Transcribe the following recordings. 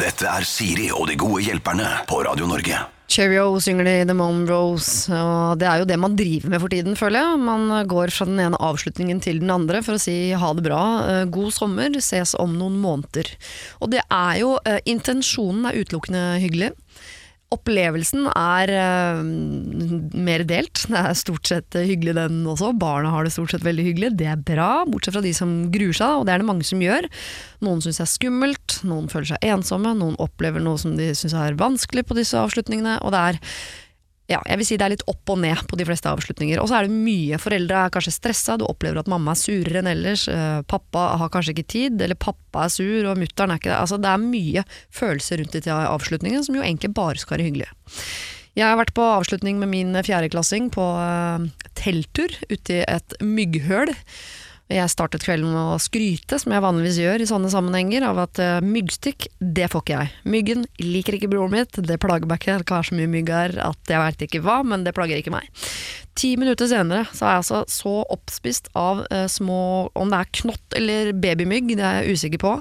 Dette er Siri og de gode hjelperne på Radio Norge. Cheerio synger de The Monroes, og det er jo det man driver med for tiden, føler jeg. Man går fra den ene avslutningen til den andre for å si ha det bra, eh, god sommer, ses om noen måneder. Og det er jo, eh, intensjonen er utelukkende hyggelig. Opplevelsen er uh, mer delt. Det er stort sett eh, hyggelig den også. Barna har det stort sett veldig hyggelig. Det er bra, bortsett fra de som gruer seg, og det er det mange som gjør. Noen syns det er skummelt, noen føler seg ensomme, noen opplever noe som de syns er vanskelig på disse avslutningene. Og det er ja, jeg vil si det er litt opp og ned på de fleste avslutninger. Og så er det mye. Foreldre er kanskje stressa, du opplever at mamma er surere enn ellers. eh, Pappa har kanskje ikke tid, eller pappa er sur og mutter'n er ikke det. Altså, det er mye følelser rundt de avslutningene som jo egentlig bare skal være hyggelige. Jeg har vært på avslutning med min fjerdeklassing på eh, telttur ute i et mygghøl. Jeg startet kvelden med å skryte, som jeg vanligvis gjør i sånne sammenhenger, av at uh, myggstikk, det får ikke jeg. Myggen liker ikke broren mitt, det plager meg ikke, det kan være så mye mygg her at jeg veit ikke hva, men det plager ikke meg. Ti minutter senere så er jeg altså så oppspist av eh, små Om det er knott eller babymygg, det er jeg usikker på.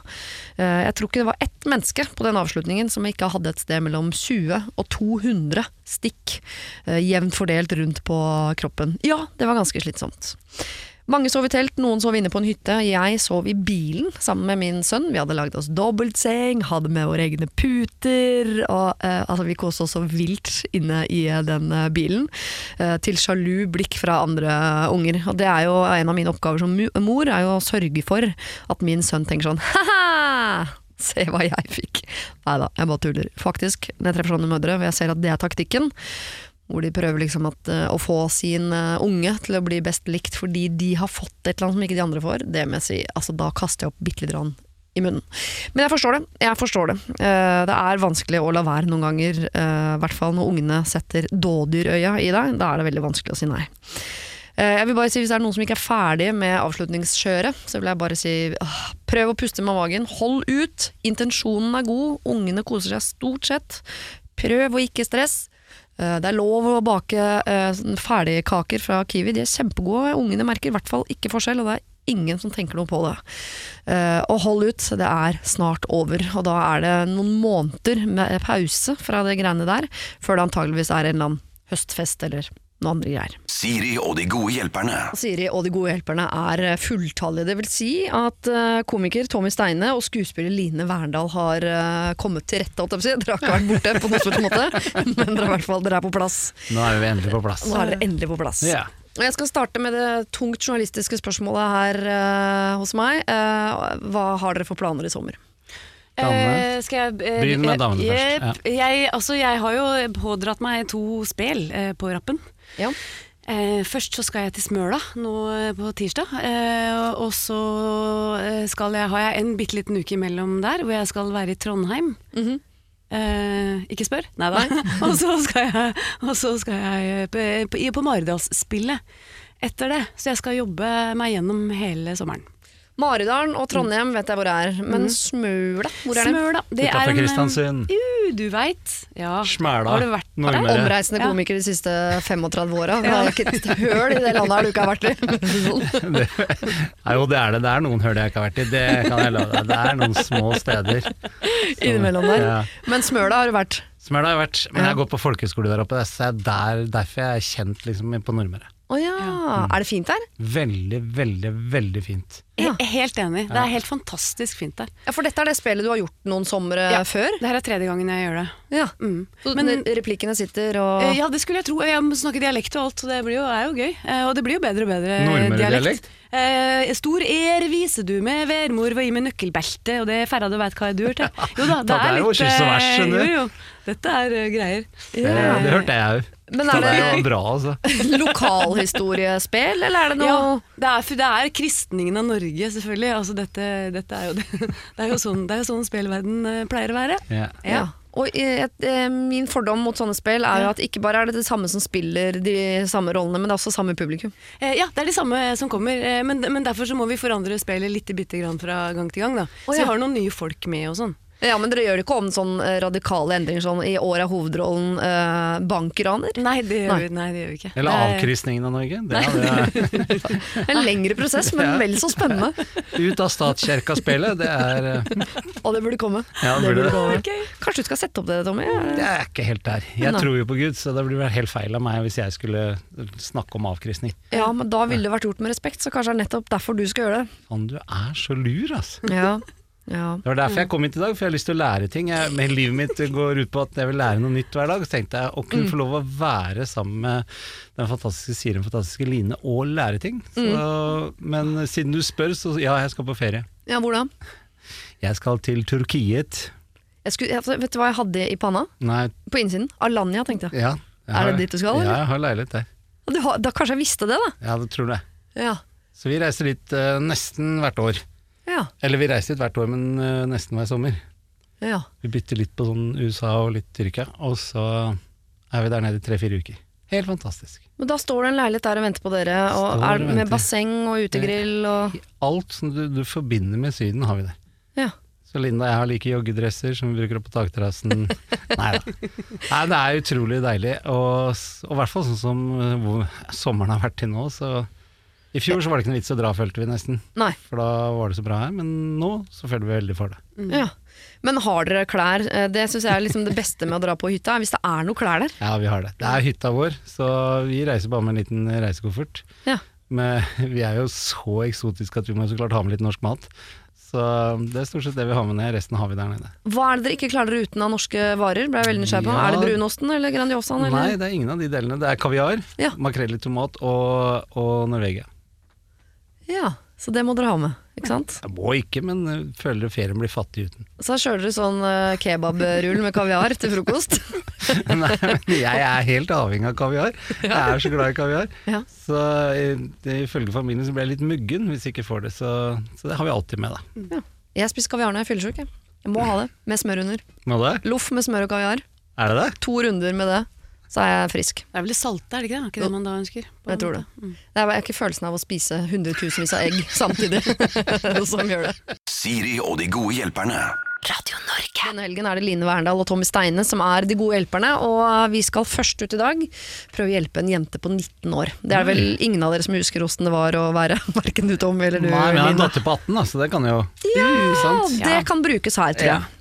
Eh, jeg tror ikke det var ett menneske på den avslutningen som ikke hadde et sted mellom 20 og 200 stikk eh, jevnt fordelt rundt på kroppen. Ja, det var ganske slitsomt. Mange sov i telt, noen sov inne på en hytte. Jeg sov i bilen sammen med min sønn. Vi hadde lagd oss dobbeltseng, hadde med våre egne puter. Og, eh, altså, vi koste oss så vilt inne i eh, den eh, bilen. Eh, til sjalu blikk fra andre unger. Og det er jo en av mine oppgaver som mor, er jo å sørge for at min sønn tenker sånn ha-ha! Se hva jeg fikk. Nei da, jeg bare tuller. Faktisk, når jeg treffer sånne mødre, og jeg ser at det er taktikken, hvor de prøver liksom at, eh, å få sin eh, unge til å bli best likt fordi de har fått et eller annet som ikke de andre får, det må jeg si, altså da kaster jeg opp bitte lite grann i munnen. Men jeg forstår det. Jeg forstår det. Eh, det er vanskelig å la være noen ganger, i hvert fall når ungene setter dådyrøya i deg. Da er det veldig vanskelig å si nei. Jeg vil bare si Hvis det er noen som ikke er ferdig med avslutningskjøret, så vil jeg bare si prøv å puste med magen. Hold ut. Intensjonen er god. Ungene koser seg stort sett. Prøv å ikke stress. Eh, Det er lov å bake eh, ferdigkaker fra Kiwi. De er kjempegode. Ungene merker i hvert fall ikke forskjell, og det er ingen som tenker noe på det. Uh, Og hold ut, det er snart over. Og da er det noen måneder med pause fra det greiene der, før det antageligvis er en eller annen høstfest eller noen andre greier. Siri og de gode hjelperne. Siri og de gode hjelperne er fulltallige. Det vil si at eh, komiker Tommy Steine og skuespiller Line Verndal har eh, kommet til rette. holdt jeg. Dere har ikke vært borte på noen slags måte, men dere er, hvert fall, dere er på plass. Nå er vi endelig på plass. Nå er dere endelig på plass. Ja. Jeg skal starte med det tungt journalistiske spørsmålet her uh, hos meg. Uh, hva har dere for planer i sommer? Eh, skal jeg eh, Begynn med eh, damene først, jepp. Jeg, altså, jeg har jo pådratt meg to spel eh, på rappen. Ja. Eh, først så skal jeg til Smøla nå eh, på tirsdag. Eh, og så eh, skal jeg, har jeg en bitte liten uke imellom der hvor jeg skal være i Trondheim. Mhm. Eh, ikke spør? Nei da. og så skal jeg, og så skal jeg på, på, på Maridalsspillet etter det. Så jeg skal jobbe meg gjennom hele sommeren. Maridalen og Trondheim vet jeg hvor det er, men Smøla, hvor er det? Smøla. Det er Utenfor en, Kristiansund. Jo, du veit. Ja. Smæla. Har du vært der? Omreisende komiker de siste 35 åra. Det er ikke et høl i det landet her du ikke har vært i. Det, jo, det er det. Det er noen høl jeg ikke har vært i. Det kan jeg love deg. Det er noen små steder. Innimellom der. Ja. Men Smøla har du vært. Smøla har jeg vært, men jeg går på folkehøyskole der oppe. Så det er der, derfor jeg er kjent liksom, på Nordmøre. Å ja. Er det fint der? Veldig, veldig, veldig fint. Ja. Jeg er helt enig. Det er helt fantastisk fint der. Ja, For dette er det spillet du har gjort noen somre Ja. før? Det her er tredje gangen jeg gjør det. Ja. Mm. Så Men replikkene sitter og eh, ja, det skulle jeg tro. Jeg må snakke dialekt og alt, så det blir jo, er jo gøy. Eh, Og det blir jo bedre og bedre dialekt. dialekt. Eh, stor ære viser du med værmor var i med nøkkelbelte, og det er færre du veit hva jeg dur til. Jo da, det Det er er jo litt kyss og vers, eh, skjønner du. Jo, jo. Dette er uh, greier. Det, det hørte jeg òg. Men er det det bra, altså. lokalhistoriespel, eller er det noe Ja, det er, det er kristningen av Norge, selvfølgelig. Altså, dette, dette er jo, det, det er jo sånn, det sånn spillverden eh, pleier å være. Yeah. Ja. Og eh, et, eh, min fordom mot sånne spill er jo at ikke bare er det det samme som spiller de samme rollene, men det er også samme publikum. Eh, ja, det er de samme som kommer, men, men derfor så må vi forandre spillet litt bitte grann fra gang til gang. Da. Å, Så vi har noen nye folk med og sånn. Ja, Men dere gjør det ikke om sånn eh, radikale endringer sånn i år er hovedrollen eh, bankraner? Nei, det gjør, Nei. vi- nei, det gjør vi ikke. Eller Det er- av Norge. Det er En lengre prosess, men vel så spennende. ut av statskirka-spillet, det er eh, Og det burde komme. Ja, det burde det. komme. Kanskje du skal sette opp det, Tommy? Det er ikke helt der. Jeg Nei. tror jo på Gud, så det blir helt feil av meg hvis jeg skulle snakke om avkristning. Ja, men da ville det vært gjort med respekt, så kanskje det er nettopp derfor du skal gjøre det. Faen, du er så lur, altså. Ja, ja. Det var derfor jeg kom hit i dag, for jeg har lyst til å lære ting. Jeg, men livet mitt går ut på at jeg vil lære noe nytt hver dag. Så tenkte jeg å kunne få lov å være sammen med den fantastiske Siri, den fantastiske Line, og lære ting. Så, Men siden du spør, så ja, jeg skal på ferie. ja hvordan? Jeg skal til Turkiet. Jeg skulle, vet du hva jeg hadde i panna? Nei, På innsiden? Alanya, tenkte jeg. ja. jeg Er det dit du skal, Eller? Ja, jeg har leilighet der. Du har, da kanskje jeg visste det, da? Ja, det tror jeg. Ja. Så vi reiser dit uh, nesten hvert år. Ja. Eller vi reiser ut hvert år, men uh, nesten hver sommer. ja. Vi bytter litt på sånn USA og litt Tyrkia, og så er vi der nede i tre-fire uker. Helt fantastisk. Men da står det en leilighet der og venter på dere, og er, med venter. basseng og utegrill og Alt som du, du forbinder med Syden, har vi der. Ja. Så Linda og jeg har like joggedresser som vi bruker opp på takterrassen. Nei da. Nei, det er utrolig deilig, og i hvert fall sånn som eh, hvor sommeren har vært til nå, så I fjor så var det ikke noe vits å dra, følte vi nesten. Nei. For da var det så bra her, men nå så føler vi veldig for det. Ja. Men har dere klær? Eh, Det syns jeg er liksom det beste med å dra på hytta, hvis det er noe klær der. Ja, vi har det. Det er hytta vår, så vi reiser bare med en liten reisekoffert. Ja. Men vi er jo så eksotiske at vi må så klart ha med litt norsk mat. Så det er stort sett det vi har med ned, resten har vi der nede. Hva er det dere ikke klarer dere uten av norske varer? Ble jeg veldig nysgjerrig på. Ja. Er det brunosten eller Grandiosaen? Eller? Nei, det er ingen av de delene. Det er kaviar, Ja. makrell i tomat og, og Norvegia. Ja, så det må dere ha med, ikke sant? Jeg må ikke, men jeg føler ferien blir fattig uten. Så kjører dere sånn uh, kebabrull med kaviar til frokost. Nei, men jeg er helt avhengig av kaviar. Jeg er så glad i kaviar. Ja. Så i- det- ifølge familien så blir jeg litt muggen hvis jeg ikke får det, så, så det har vi alltid med, da. Jeg spiser kaviar når jeg er fyllesyk. Jeg. jeg må ha det, med smør under. Må det? Loff med smør og kaviar. Er det det? To runder med det, så er jeg frisk. Det er vel det salte, er det ikke det? Er ikke det man da ønsker? på Jeg tror det. Mm. Det er ikke følelsen av å spise hundretusenvis av egg samtidig som gjør det. Siri og de gode hjelperne. Radio Norge. Denne helgen er det Line Verndal og Tommy Steine som er de gode hjelperne, og vi skal først ut i dag prøve å hjelpe en jente på 19 år. Det er vel ingen av dere som husker hvordan det var å være hverken du Tommy eller du Nei, men jeg har en datter på 18, da, så det kan jo Ja, sant? det kan brukes her, tror jeg. Ja.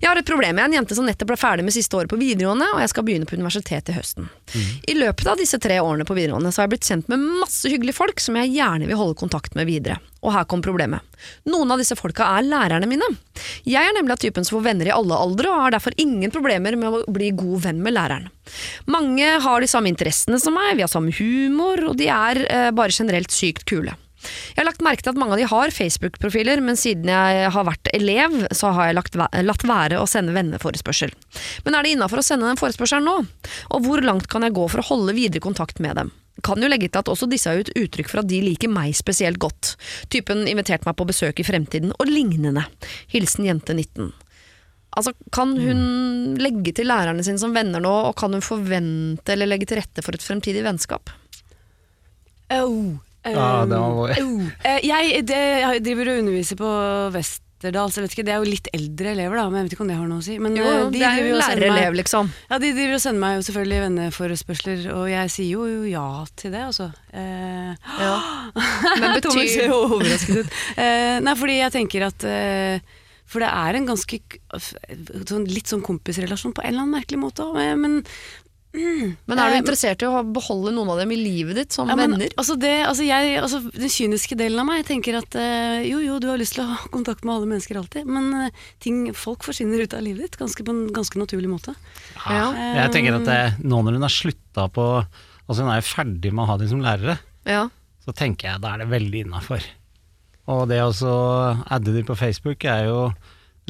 Jeg har et problem. Er en jente som nettopp ble ferdig med siste året på videregående, og jeg skal begynne på universitetet i høsten. I løpet av disse tre årene på videregående så har jeg blitt kjent med masse hyggelige folk som jeg gjerne vil holde kontakt med videre. Og her kom problemet. Noen av disse folka er lærerne mine. Jeg er nemlig av typen som får venner i alle aldre, og har derfor ingen problemer med å bli god venn med læreren. Mange har de samme interessene som meg, vi har samme humor, og de er eh, bare generelt sykt kule. Jeg har lagt merke til at mange av de har Facebook-profiler, men siden jeg har vært elev, så har jeg lagt, latt være å sende venneforespørsel. Men er det innafor å sende den forespørselen nå? Og hvor langt kan jeg gå for å holde videre kontakt med dem? Kan jo legge til at også disse har gitt uttrykk for at de liker meg spesielt godt. Typen invitert meg på besøk i fremtiden, og lignende. Hilsen jente 19. Altså, Kan hun legge til lærerne sine som venner nå, og kan hun forvente eller legge til rette for et fremtidig vennskap? Oh, Ja, um, det var. Eh, jeg, det, jeg driver og underviser på Westerdals, jeg vet ikke, det er jo litt eldre elever da, men jeg vet ikke om det har noe å si. Men Jo, eh, de det er jo lærerelev, meg- liksom. Ja, de driver og sender meg jo selvfølgelig venneforespørsler, og jeg sier jo, jo ja til det, altså. Eh, Ja. Men Thomas ser jo overrasket ut. Eh, nei, fordi jeg tenker at eh, For det er en ganske sånn, litt sånn kompisrelasjon på en eller annen merkelig måte òg, men Men er du Eh, interessert i å beholde noen av dem i livet ditt som ja, men, venner? altså det, altså jeg, altså den kyniske delen av meg tenker at eh, jo, jo, du har lyst til å ha kontakt med alle mennesker alltid, men eh, ting, folk forsvinner ut av livet ditt ganske, på en ganske naturlig måte. Ja. Jeg tenker at det, nå når hun har slutta på Altså hun er jo ferdig med å ha dem som lærere, Ja. så tenker jeg da er det veldig innafor. Og det å adde dem på Facebook er jo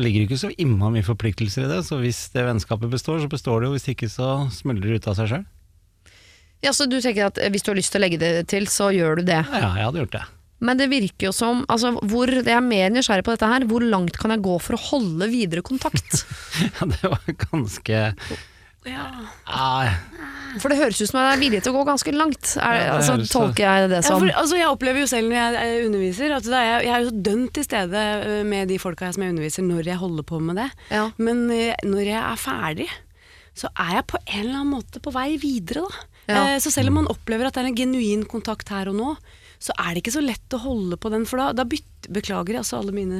ligger ikke så innmari mye forpliktelser i det, så hvis det vennskapet består, så består det jo. Hvis ikke så smuldrer det ut av seg sjøl. ja, Så du tenker at eh, hvis du har lyst til å legge det til, så gjør du det. Ja, jeg hadde gjort det. Men det virker jo som altså, hvor, Jeg er mer nysgjerrig på dette her. Hvor langt kan jeg gå for å holde videre kontakt? Ja, det var ganske Ja. ja, For det høres ut som jeg er villig til å gå ganske langt. Er, Ja, altså, så- tolker jeg det Ja, som. for, altså, jeg opplever jo selv når jeg eh, underviser, at er, jeg er jo så dønn til stede eh, med de folka som jeg underviser når jeg holder på med det. Ja. Men eh, når jeg er ferdig, så er jeg på en eller annen måte på vei videre, da. Ja. Eh, så selv om man opplever at det er en genuin kontakt her og nå, så er det ikke så lett å holde på den, for da, da bytter Beklager altså alle mine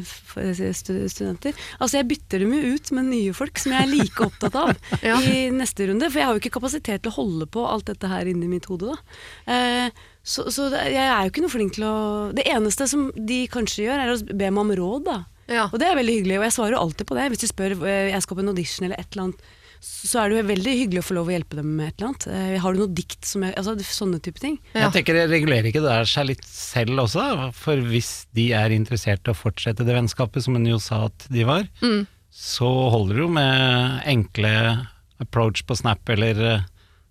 studenter. Altså jeg bytter dem jo ut med nye folk som jeg er like opptatt av Ja. i neste runde. For jeg har jo ikke kapasitet til å holde på alt dette her inni mitt hode, da. Eh, så så det, jeg er jo ikke noe flink til å Det eneste som de kanskje gjør, er å be meg om råd, da. Ja. Og det er veldig hyggelig, og jeg svarer jo alltid på det. Hvis de spør eh, jeg skal på en audition eller et eller annet, så er det jo veldig hyggelig å få lov å hjelpe dem med et eller annet. Eh, Har du noe dikt som jeg Altså sånne type ting. Ja. Jeg tenker det Regulerer ikke det der seg litt selv også? For hvis de er interessert i å fortsette det vennskapet, som hun jo sa at de var, Mm. så holder det jo med enkle approach på Snap eller eh,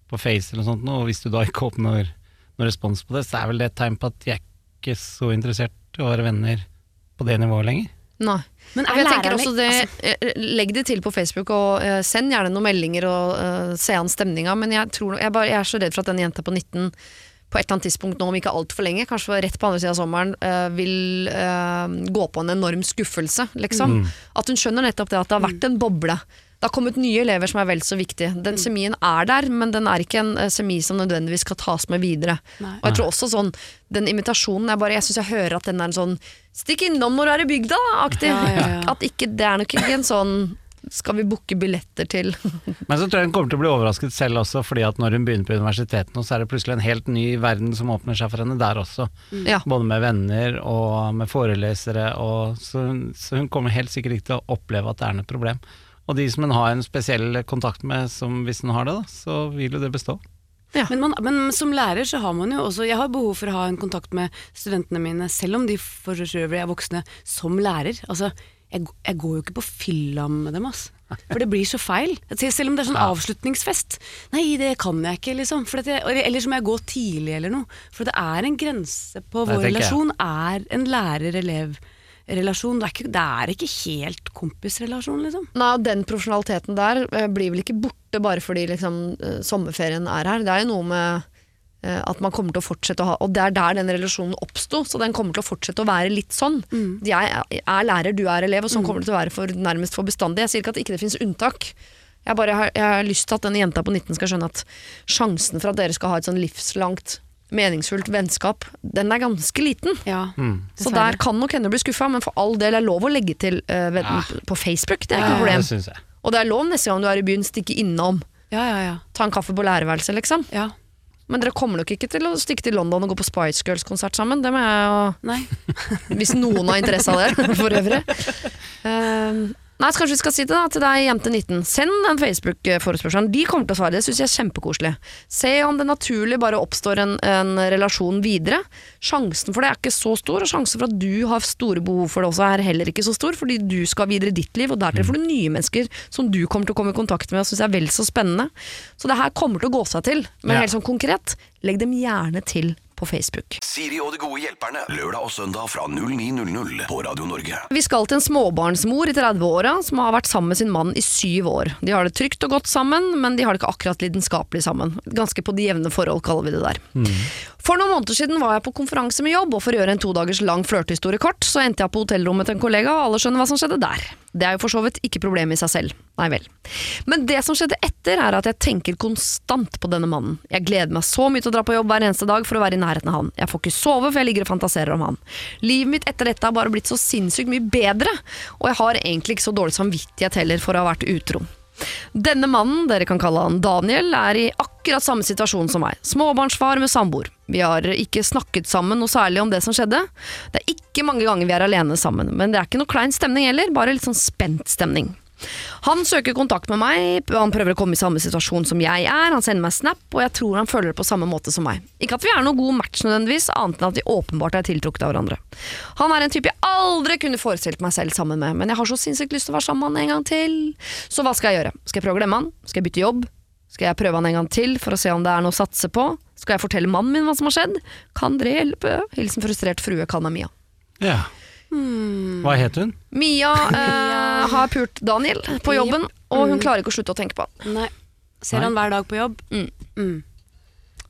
på Face eller noe sånt, og hvis du da ikke oppnår noen respons på det, så er vel det et tegn på at de er ikke så interessert i å være venner på det nivået lenger. Nei. Men Jeg tenker lærerne- også det, altså, eh, Legg det til på Facebook, og uh, send gjerne noen meldinger og uh, se an stemninga, men jeg, tror, jeg, bare, jeg er så redd for at den jenta på 19 på et eller annet tidspunkt nå, om ikke altfor lenge, kanskje rett på andre sida av sommeren, uh, vil gå på en enorm skuffelse, liksom. At hun skjønner nettopp det at det har vært en boble. Det har kommet nye elever som er vel så viktige. Den semien er der, men den er ikke en eh, semi som nødvendigvis skal tas med videre. Nei. Og jeg tror også sånn, den invitasjonen Jeg, bare, jeg syns jeg hører at den er en sånn 'stikk innom når du er i bygda'-aktig. Ja, ja, ja. At ikke, det er nok ikke en sånn 'skal vi booke billetter til' Men så tror jeg hun kommer til å bli overrasket selv også, fordi at når hun begynner på universitetet nå, så er det plutselig en helt ny verden som åpner seg for henne der også. Ja. Både med venner og med forelesere, og så, hun, så hun kommer helt sikkert ikke til å oppleve at det er noe problem. Og de som en har en spesiell kontakt med, som hvis en har det, da, så vil jo det bestå. Men, man, men som lærer så har man jo også Jeg har behov for å ha en kontakt med studentene mine, selv om de for øvrig er voksne, som lærer. Altså, jeg, jeg går jo ikke på fylla med dem, ass. For det blir så feil. Selv om det er sånn avslutningsfest. Nei, det kan jeg ikke, liksom. For at jeg, eller så må jeg gå tidlig eller noe. For det er en grense på Det vår jeg. relasjon. Er en lærer-elev-relasjon. Det, er ikke- det er ikke helt kompisrelasjon, liksom. Nei, og Den profesjonaliteten der eh, blir vel ikke borte bare fordi liksom, eh, sommerferien er her. Det er jo noe med eh, at man kommer til å fortsette å ha Og det er der den relasjonen oppsto, så den kommer til å fortsette å være litt sånn. Jeg er- er lærer, du er elev, og sånn kommer det til å være for, nærmest for bestandig. Jeg sier ikke at ikke det finnes unntak. Jeg, bare har, jeg har lyst til at denne jenta på 19 skal skjønne at sjansen for at dere skal ha et sånn livslangt, meningsfullt vennskap, den er ganske liten. Ja, Så der kan nok henne bli skuffa, men for all del er lov å legge til uh, ved, Ja. på Facebook. Det er ikke noe problem. Det. Og det er lov neste gang du er i byen, stikke innom. Ja, ja, ja. Ta en kaffe på lærerværelset, liksom. ja. Men dere kommer nok ikke til å stikke til London og gå på Spice Girls-konsert sammen. Det må jeg jo Hvis noen har interesse av det, for øvrig. Ehm, nei, så kanskje vi skal si det da til deg, jente 19. Send den Facebook-forespørselen. De kommer til å svare. Det syns jeg er kjempekoselig. Se om det naturlig bare oppstår en, en relasjon videre. Sjansen for det er ikke så stor, og sjansen for at du har store behov for det også er heller ikke så stor, fordi du skal videre i ditt liv, og dertil får du nye mennesker som du kommer til å komme i kontakt med og syns er vel så spennende. Så det her kommer til å gå seg til. Men Ja. helt sånn konkret, legg dem gjerne til på Facebook. Siri og de gode hjelperne. Lørdag og søndag fra 09.00 på Radio Norge. Vi skal til en småbarnsmor i 30-åra som har vært sammen med sin mann i syv år. De har det trygt og godt sammen, men de har det ikke akkurat lidenskapelig sammen. Ganske på de jevne forhold, kaller vi det der. For noen måneder siden var jeg på konferanse med jobb, og for å gjøre en to dagers lang flørtehistorie kort, så endte jeg på hotellrommet til en kollega, og alle skjønner hva som skjedde der. Det er jo for så vidt ikke problemet i seg selv. Nei vel. Men det som skjedde etter, er at jeg tenker konstant på denne mannen. Jeg gleder meg så mye til å dra på jobb hver eneste dag for å være i nærheten av han. Jeg får ikke sove, for jeg ligger og fantaserer om han. Livet mitt etter dette har bare blitt så sinnssykt mye bedre, og jeg har egentlig ikke så dårlig samvittighet heller for å ha vært utro. Denne mannen, dere kan kalle han Daniel, er i akkurat samme situasjon som meg. Småbarnsfar med samboer. Vi har ikke snakket sammen noe særlig om det som skjedde. Det er ikke mange ganger vi er alene sammen, men det er ikke noe klein stemning heller, bare litt sånn spent stemning. Han søker kontakt med meg, han prøver å komme i samme situasjon som jeg er, han sender meg snap, og jeg tror han føler det på samme måte som meg. Ikke at vi er noen god match nødvendigvis, annet enn at vi åpenbart er tiltrukket av hverandre. Han er en type jeg aldri kunne forestilt meg selv sammen med, men jeg har så sinnssykt lyst til å være sammen med han en gang til. Så hva skal jeg gjøre? Skal jeg prøve å glemme han? Skal jeg bytte jobb? Skal jeg prøve han en gang til for å se om det er noe å satse på? Skal jeg fortelle mannen min hva som har skjedd? Kan dere hjelpe? Hilsen frustrert frue, kall meg Mia. Ja. Hva het hun? Mia eh, har pult Daniel på jobben, og hun klarer ikke å slutte å tenke på han. Nei. Ser Nei. han hver dag på jobb? Mm. Mm.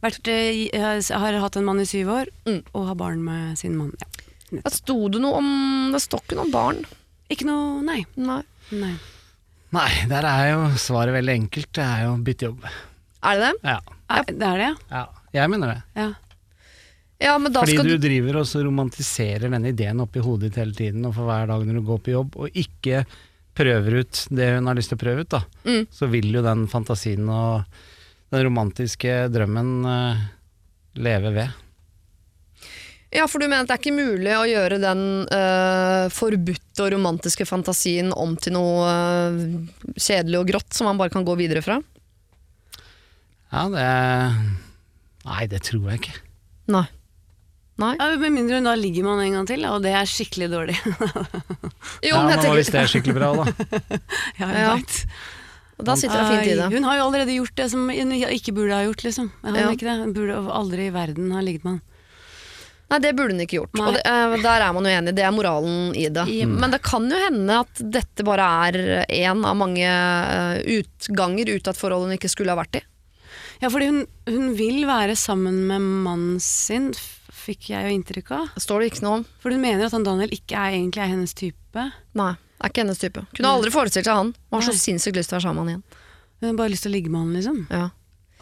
Vært, eh, har hatt en mann i syv år, Mm. og har barn med sin mann. Ja. Sto det noe om Det står ikke noe om barn. Ikke noe Nei. Nei. nei. Nei, der er jo svaret veldig enkelt. Det er jo bytte jobb. Er det det? Ja. Er, det er det, ja. Jeg mener det. ja? Ja, Fordi du du driver og så romantiserer denne ideen oppi hodet ditt hele tiden, og for hver dag når du går på jobb, og ikke prøver ut det hun har lyst til å prøve ut, da, Mm. så vil jo den fantasien og den romantiske drømmen uh, leve ved. Ja, for du mener at det er ikke mulig å gjøre den uh, forbudte og romantiske fantasien om til noe uh, kjedelig og grått som man bare kan gå videre fra? Ja, det Nei, det tror jeg ikke. Nei. Nei? Ja, Med mindre hun da ligger man en gang til, og det er skikkelig dårlig. Jo, ja, men hvis det er skikkelig bra, da? ja, Ja. jeg vet. Da sitter det fint i det. Hun har jo allerede gjort det som hun ikke burde ha gjort, liksom. Hun Ja. ikke det? Hun burde aldri i verden ha ligget med han. Nei, det burde hun ikke gjort. Nei. Og det, eh, der er man jo enig, det er moralen i det. Mm. Men det kan jo hende at dette bare er én av mange eh, utganger ut av et forhold hun ikke skulle ha vært i. Ja, fordi hun, hun vil være sammen med mannen sin, fikk jeg jo inntrykk av. Står det ikke noe om. For hun mener at han Daniel ikke er egentlig er hennes type. Nei, er ikke hennes type. Kunne aldri forestilt seg han. Hun har så sinnssykt lyst til å være sammen med han igjen. Hun har bare lyst til å ligge med han, liksom. Ja.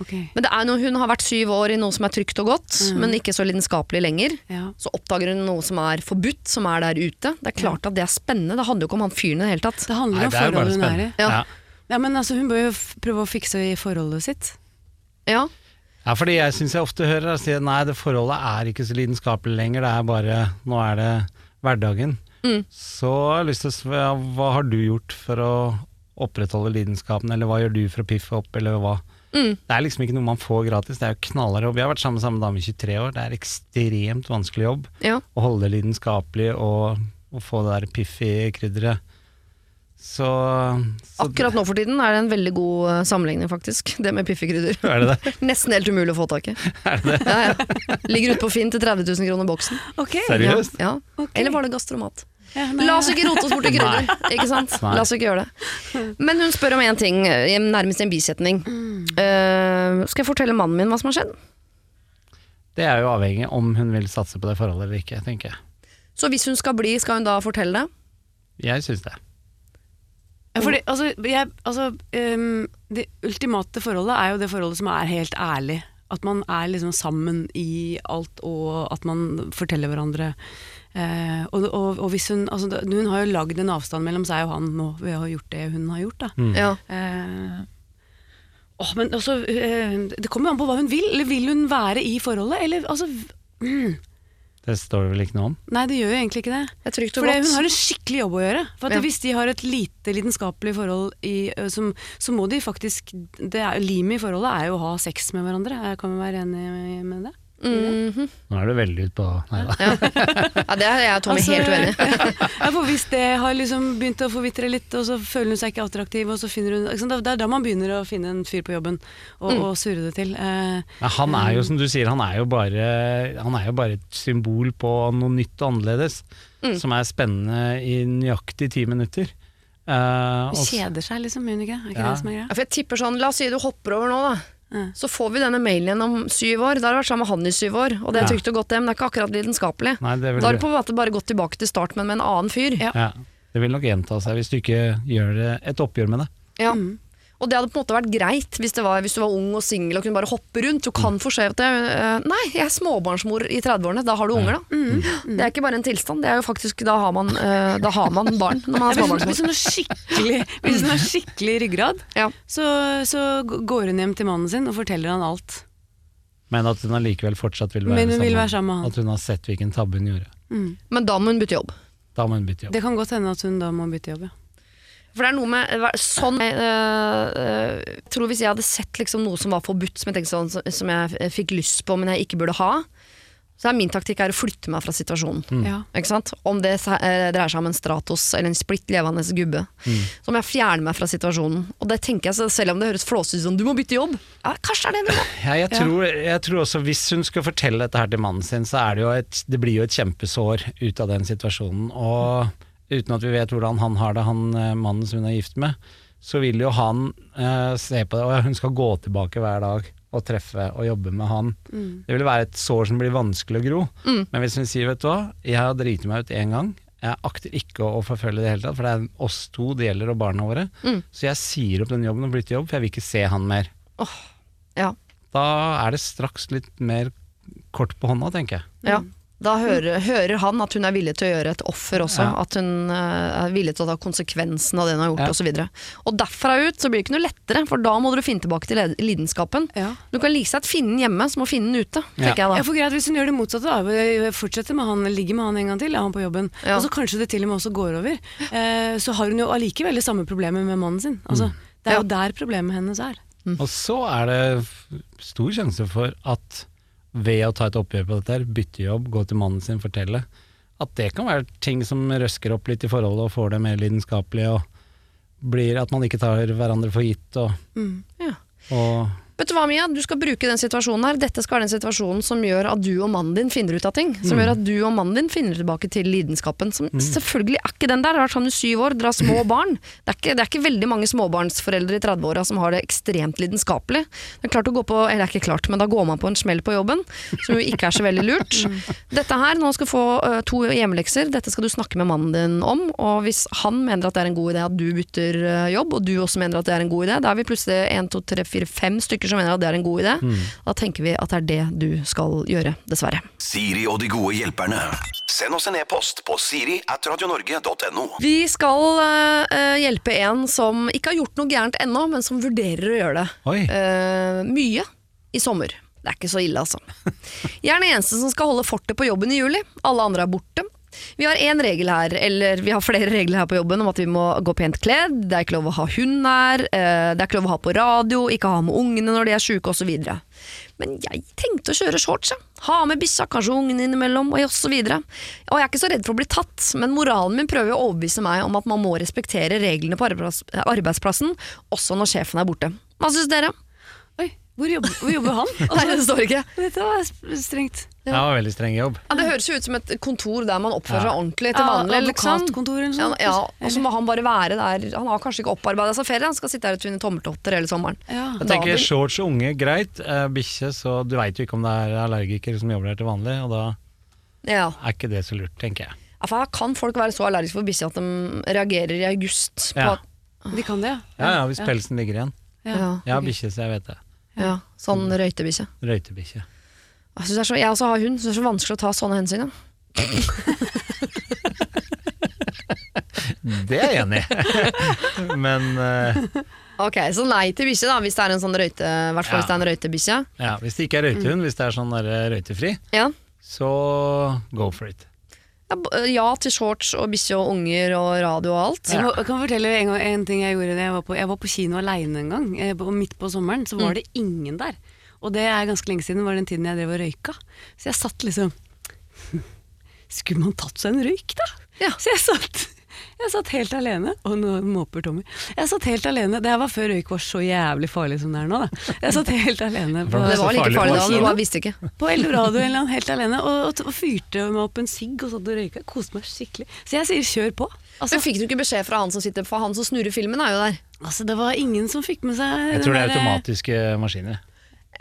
Ok, Men det er når hun har vært syv år i noe som er trygt og godt, mm. men ikke så lidenskapelig lenger. ja. Så oppdager hun noe som er forbudt, som er der ute. Det er klart at det er spennende. Det handler jo ikke om han fyren i det hele tatt. Det handler Nei, om forholdet hun er i. Ja. Ja. Ja, men altså, hun bør jo prøve å fikse i forholdet sitt. Ja, Ja, fordi jeg syns jeg ofte hører deg si nei, det forholdet er ikke så lidenskapelig lenger, det er bare Nå er det hverdagen. Mm. Så jeg har lyst til å spørre, hva har du gjort for å opprettholde lidenskapen, eller hva gjør du for å piffe opp, eller hva? Mm. Det er liksom ikke noe man får gratis, det er jo knallhard jobb. Jeg har vært sammen med samme dame i 23 år, det er ekstremt vanskelig jobb ja. å holde det lidenskapelig og, og få det der piff i krydderet. Så, så Akkurat nå for tiden er det en veldig god eh, sammenligning, faktisk. Det med piffikrydder. er det det? Nesten helt umulig å få tak i. Er det det? Ja, ja. Ligger ute på Finn til 30 000 kroner boksen. Okay. Seriøst? Ja. Okay. Eller var det gastromat? Ja, nei, La oss ikke rote oss bort i krydder, ikke sant? La oss ikke gjøre det. Men hun spør om én ting, eh, nærmest en bisetning. Eh, skal jeg fortelle mannen min hva som har skjedd? Det er jo avhengig om hun vil satse på det forholdet eller ikke, tenker jeg. Så hvis hun skal bli, skal hun da fortelle det? Jeg syns det. Ja, fordi, altså, jeg, altså, um, det ultimate forholdet er jo det forholdet som er helt ærlig. At man er liksom sammen i alt, og at man forteller hverandre. Eh, og, og, og hvis hun, altså, hun har jo lagd en avstand mellom seg og han nå ved å ha gjort det hun har gjort. Da. Mm. Ja. Eh, åh, men altså, eh, det kommer jo an på hva hun vil. Eller vil hun være i forholdet? Eller, altså, mm, Det står det vel ikke noe om? nei, det gjør jo egentlig ikke det. Det For hun har en skikkelig jobb å gjøre. For at Ja. Hvis de har et lite lidenskapelig forhold, i, som, så må de faktisk det Limet i forholdet er jo å ha sex med hverandre. Jeg kan vi være enig med det? Mhm. Nå er du veldig ute på Nei da. Ja, det er jeg og Tommy Altså, helt uenig i. ja, for Hvis det har liksom begynt å forvitre litt, og så føler hun seg ikke attraktiv, og så finner hun, liksom. Det er da man begynner å finne en fyr på jobben og, Mm. og surre det til. Eh, ja, han er jo, som du sier, han er jo bare, han er jo bare et symbol på noe nytt og annerledes. Mm. Som er spennende i nøyaktig ti minutter. Eh, og kjeder seg, liksom. Unike, hun ikke? Er ikke Ja. det som er greia? Ja, for jeg tipper sånn, La oss si du hopper over nå, da. Så får vi denne mailen igjen om syv år. Da har du vært sammen med han i syv år, og det er trygt og godt, det, men det er ikke akkurat lidenskapelig. Nei, det vil, Da har du på en måte bare gått tilbake til start, men med en annen fyr. Ja. ja, det vil nok gjenta seg hvis du ikke gjør det, et oppgjør med det. Ja. Mm. Og det hadde på en måte vært greit hvis, det var, hvis du var ung og singel og kunne bare hoppe rundt. Du kan få skjevt det, eh, Nei, jeg er småbarnsmor i 30-årene, da har du unger, da. Mm. Det er ikke bare en tilstand, det er jo faktisk Da har man, eh, da har man barn når man er småbarnsmor. hvis hun har skikkelig, hvis hun har skikkelig ryggrad, Ja. så, så går hun hjem til mannen sin og forteller han alt. Men at hun allikevel fortsatt vil være, hun vil være sammen med han. At hun har sett hvilken tabbe hun gjorde. Mm. Men da må hun bytte jobb. Da må hun bytte jobb. Det kan godt hende at hun da må bytte jobb, ja. For det er noe med eh, sånn Jeg øh, tror Hvis jeg hadde sett liksom noe som var forbudt, som jeg, tenkte sånn, som- jeg eh, fikk lyst på, men jeg ikke burde ha, så er min taktikk er å flytte meg fra situasjonen. ja. Ikke sant? Om det eh, dreier seg om en Stratos eller en splitt levende gubbe. Så må jeg fjerne meg fra situasjonen. Og det tenker jeg, selv om det høres flåsete ut som du må bytte jobb, ja, kanskje er det det. Ja, jeg, tror, jeg tror også hvis hun skal fortelle dette her til mannen sin, så er det jo et, det blir jo et kjempesår ut av den situasjonen. Og uten at vi vet hvordan han har det, han eh, mannen som hun er gift med, så vil jo han eh, se på det, og hun skal gå tilbake hver dag og treffe og jobbe med han. Det vil være et sår som blir vanskelig å gro. Men hvis hun sier vet du hva, jeg har driti meg ut én gang, jeg akter ikke å forfølge det i hele tatt, for det er oss to det gjelder og barna våre, så jeg sier opp den jobben og bytter jobb, for jeg vil ikke se han mer. Ja. Da er det straks litt mer kort på hånda, tenker jeg. Ja. Da hører, hører han at hun er villig til å gjøre et offer også. Ja. At hun eh, er villig til å ta konsekvensen av det hun har gjort Ja. osv. Og, så videre. og derfra ut så blir det ikke noe lettere, for da må du finne tilbake til lidenskapen. Ja. Du kan like seg finne den hjemme som å finne den ute, Ja. tenker jeg Ja, da. for greit, Hvis hun gjør det motsatte, da, fortsetter med han, ligger med han en gang til, er han på jobben, Ja. og så kanskje det til og med også går over, eh, så har hun jo allikevel det samme problemet med mannen sin. Altså, Det er jo der problemet hennes er. Og så er det stor sjanse for at ved å ta et oppgjør på dette, her, bytte jobb, gå til mannen sin, fortelle, at det kan være ting som røsker opp litt i forholdet og får det mer lidenskapelig, og blir at man ikke tar hverandre for gitt, og, Ja. og Vet du hva, Mia? Du skal bruke den situasjonen her. Dette skal være den situasjonen som gjør at du og mannen din finner ut av ting. Som gjør at du og mannen din finner tilbake til lidenskapen. Som selvfølgelig er ikke den der. Det har vært sammen i syv år, dere har små barn. Det er, ikke, det er ikke veldig mange småbarnsforeldre i 30-åra som har det ekstremt lidenskapelig. Det er klart å gå på, eller det er ikke klart, men da går man på en smell på jobben, som jo ikke er så veldig lurt. Dette her, nå skal du få uh, to hjemmelekser. Dette skal du snakke med mannen din om. Og hvis han mener at det er en god idé at du bytter uh, jobb, og du også mener at det er en god idé, da er vi plutselig én, to, tre, fire, fem stykker som mener at det er en god idé. Da tenker vi at det er det du skal gjøre, dessverre. Siri og de gode hjelperne. Send oss en e-post på siri at radionorge.no. Vi skal uh, hjelpe en som ikke har gjort noe gærent ennå, men som vurderer å gjøre det. Oi. Eh, mye i sommer. Det er ikke så ille, altså. Jeg er den eneste som skal holde fortet på jobben i juli. Alle andre er borte. Vi har én regel her, eller vi har flere regler her på jobben om at vi må gå pent kledd, det er ikke lov å ha hund her, eh, det er ikke lov å ha på radio, ikke ha med ungene når de er sjuke osv. Men jeg tenkte å kjøre shorts, ja. Ha med bikkja, kanskje ungene innimellom, og osv. Og jeg er ikke så redd for å bli tatt, men moralen min prøver å overbevise meg om at man må respektere reglene på arbeidsplassen, også når sjefen er borte. Hva syns dere? Hvor jobber, hvor jobber han? Nei, det står ikke. Dette var strengt. strengt. Det var veldig streng jobb. Ja, det høres jo ut som et kontor der man oppfører seg Ja. ordentlig til vanlig. liksom. Advokatkontor eller Ja, sånt. ja, og så må han bare være der. Han har kanskje ikke opparbeida seg ferie, han skal sitte her og tvinne tommeltotter hele sommeren. Ja. Jeg tenker shorts og unge, greit. Eh, Bikkje, så du veit jo ikke om det er allergikere som jobber der til vanlig, og da Ja. er ikke det så lurt, tenker jeg. Ja, for her kan folk være så allergiske for bikkje at de reagerer i august på Ja. at De kan det, ja. Ja, ja, hvis pelsen ligger igjen. ja, Jeg har bikkje, så jeg vet det. Ja, Sånn røytebikkje. Røytebikkje. Jeg, synes det er så- jeg også har hund, så det er så vanskelig å ta sånne hensyn. Ja. Det er jeg enig i. Men eh, Ok, Så nei til bikkje, da, hvis det er en sånn røyte, i hvert fall Ja. hvis det er en røytebikkje. ja, hvis det ikke er røytehund, hvis det er sånn der, eh, røytefri, Ja. så go for it. Ja, ja til shorts og bikkje og unger og radio og alt. Jeg, må, jeg kan fortelle en, gang, en ting jeg gjorde jeg var på, jeg var på kino aleine en gang. eh, Midt på sommeren så var det ingen der. Og det er ganske lenge siden, var den tiden jeg drev og røyka. Så jeg satt liksom Skulle man tatt seg en røyk, da? Ja. Så jeg satt, jeg satt helt alene. Og nå måper Tommy. Jeg satt helt alene. Det her var før røyk var så jævlig farlig som det er nå. Da. Jeg satt helt alene på, Det var like farlig da, du visste ikke. på Eldorado eller noe, helt alene. Og, og fyrte meg opp en sigg og satt og røyka. Koste meg skikkelig. Så jeg sier kjør på. Altså, Men Fikk du ikke beskjed fra han som sitter For han som snurrer filmen, er jo der. altså, det var ingen som fikk med seg Jeg tror det er automatiske maskiner.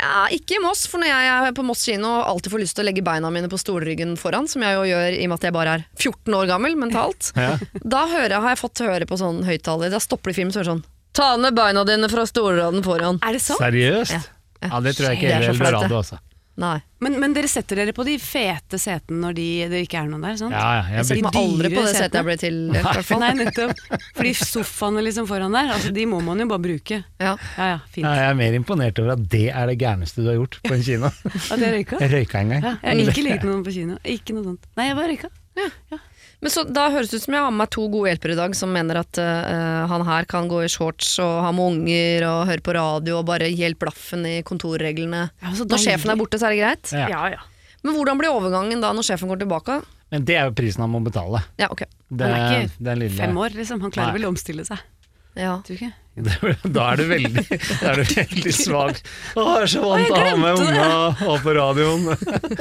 Ja, Ikke i Moss, for når jeg er på Moss kino og alltid får lyst til å legge beina mine på stolryggen foran, som jeg jo gjør i og med at jeg bare er 14 år gammel mentalt, Ja. da hører, har jeg fått høre på sånn høyttaler. Da stopper de filmen så hører sånn Ta ned beina dine fra stolraden foran. Er det sant? Seriøst? Ja. Ja, det tror jeg ikke Det er Eldorado, altså. Nei. Men, men dere setter dere på de fete setene når de, det ikke er noen der, sant? Ja, ja, jeg Jeg setter meg aldri på det setet jeg ble til. i hvert fall. Nei, nettopp. Fordi sofaene liksom foran der, altså, de må man jo bare bruke. Ja. Ja ja, fint. Ja, jeg er mer imponert over at det er det gærneste du har gjort på en kino. At jeg røyka? Jeg røyka en gang. Ja, jeg har ikke ligget med noen på kino. Ikke noe sånt. Nei, jeg bare røyka. Men så, Da høres det ut som jeg har med meg to gode hjelpere i dag som mener at uh, han her kan gå i shorts og ha med unger og høre på radio og bare hjelpe blaffen i kontorreglene. Ja, Når sjefen er borte, så er det greit. Ja. Ja ja. Men hvordan blir overgangen da når sjefen går tilbake? Men det er jo prisen han må betale. Ja, ok. Det, Han er ikke den lille- Fem år, liksom. Han klarer Nei. vel å omstille seg. Ja. Tror ikke? Da er du veldig, da er du veldig svak. Å, jeg er så vant til å ha med unga og på radioen.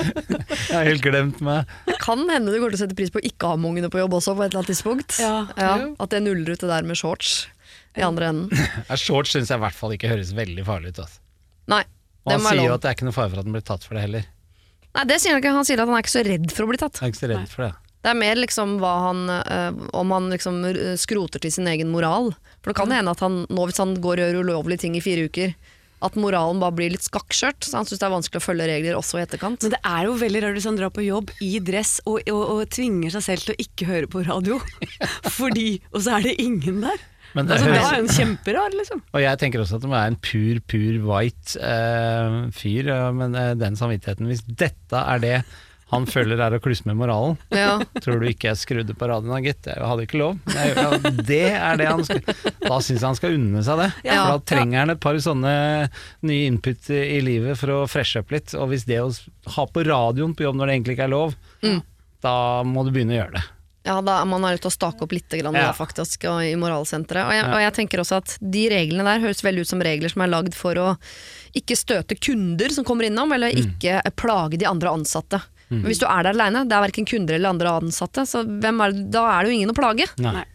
Jeg har helt glemt meg. Kan hende du kommer til å sette pris på å ikke ha med ungene på jobb også, på et eller annet tidspunkt. Ja. At det nuller ut det der med shorts i andre enden. Ja, Shorts syns jeg i hvert fall ikke høres veldig farlig ut. Altså. Nei. Og han sier jo at det er ikke noe fare for at han blir tatt for det heller. Nei, det sier han ikke. Han sier at han er ikke så redd for å bli tatt. Han er ikke så redd for det. Det er mer liksom hva han øh, Om han liksom skroter til sin egen moral. For det kan hende at han nå, hvis han går og gjør ulovlige ting i fire uker, at moralen bare blir litt skakkskjørt. Så han syns det er vanskelig å følge regler også i etterkant. Men det er jo veldig rart hvis han drar på jobb i dress og, og, og tvinger seg selv til å ikke høre på radio. Fordi, Og så er det ingen der. Men det Altså, det er jo en kjemperar, liksom. Og jeg tenker også at det må være en pur, pur white uh, fyr, uh, men uh, den samvittigheten Hvis dette er det han føler er å klusse med moralen, Ja. tror du ikke jeg skrudde på radioen gitt? Jeg hadde ikke lov. Jeg, ja, det er det han skal Da syns jeg han skal unne seg det. Ja. For da trenger han et par sånne nye input i, livet for å freshe opp litt. Og hvis det å ha på radioen på jobb når det egentlig ikke er lov, da må du begynne å gjøre det. Ja, da er man nødt til å stake opp litt grann, Ja. da, faktisk, og i moralsenteret. Og jeg, og jeg tenker også at de reglene der høres veldig ut som regler som er lagd for å ikke støte kunder som kommer innom, eller ikke plage de andre ansatte. Men hvis du er der aleine, det er verken kunder eller andre ansatte, så hvem er, det- da er det jo ingen å plage. Nei.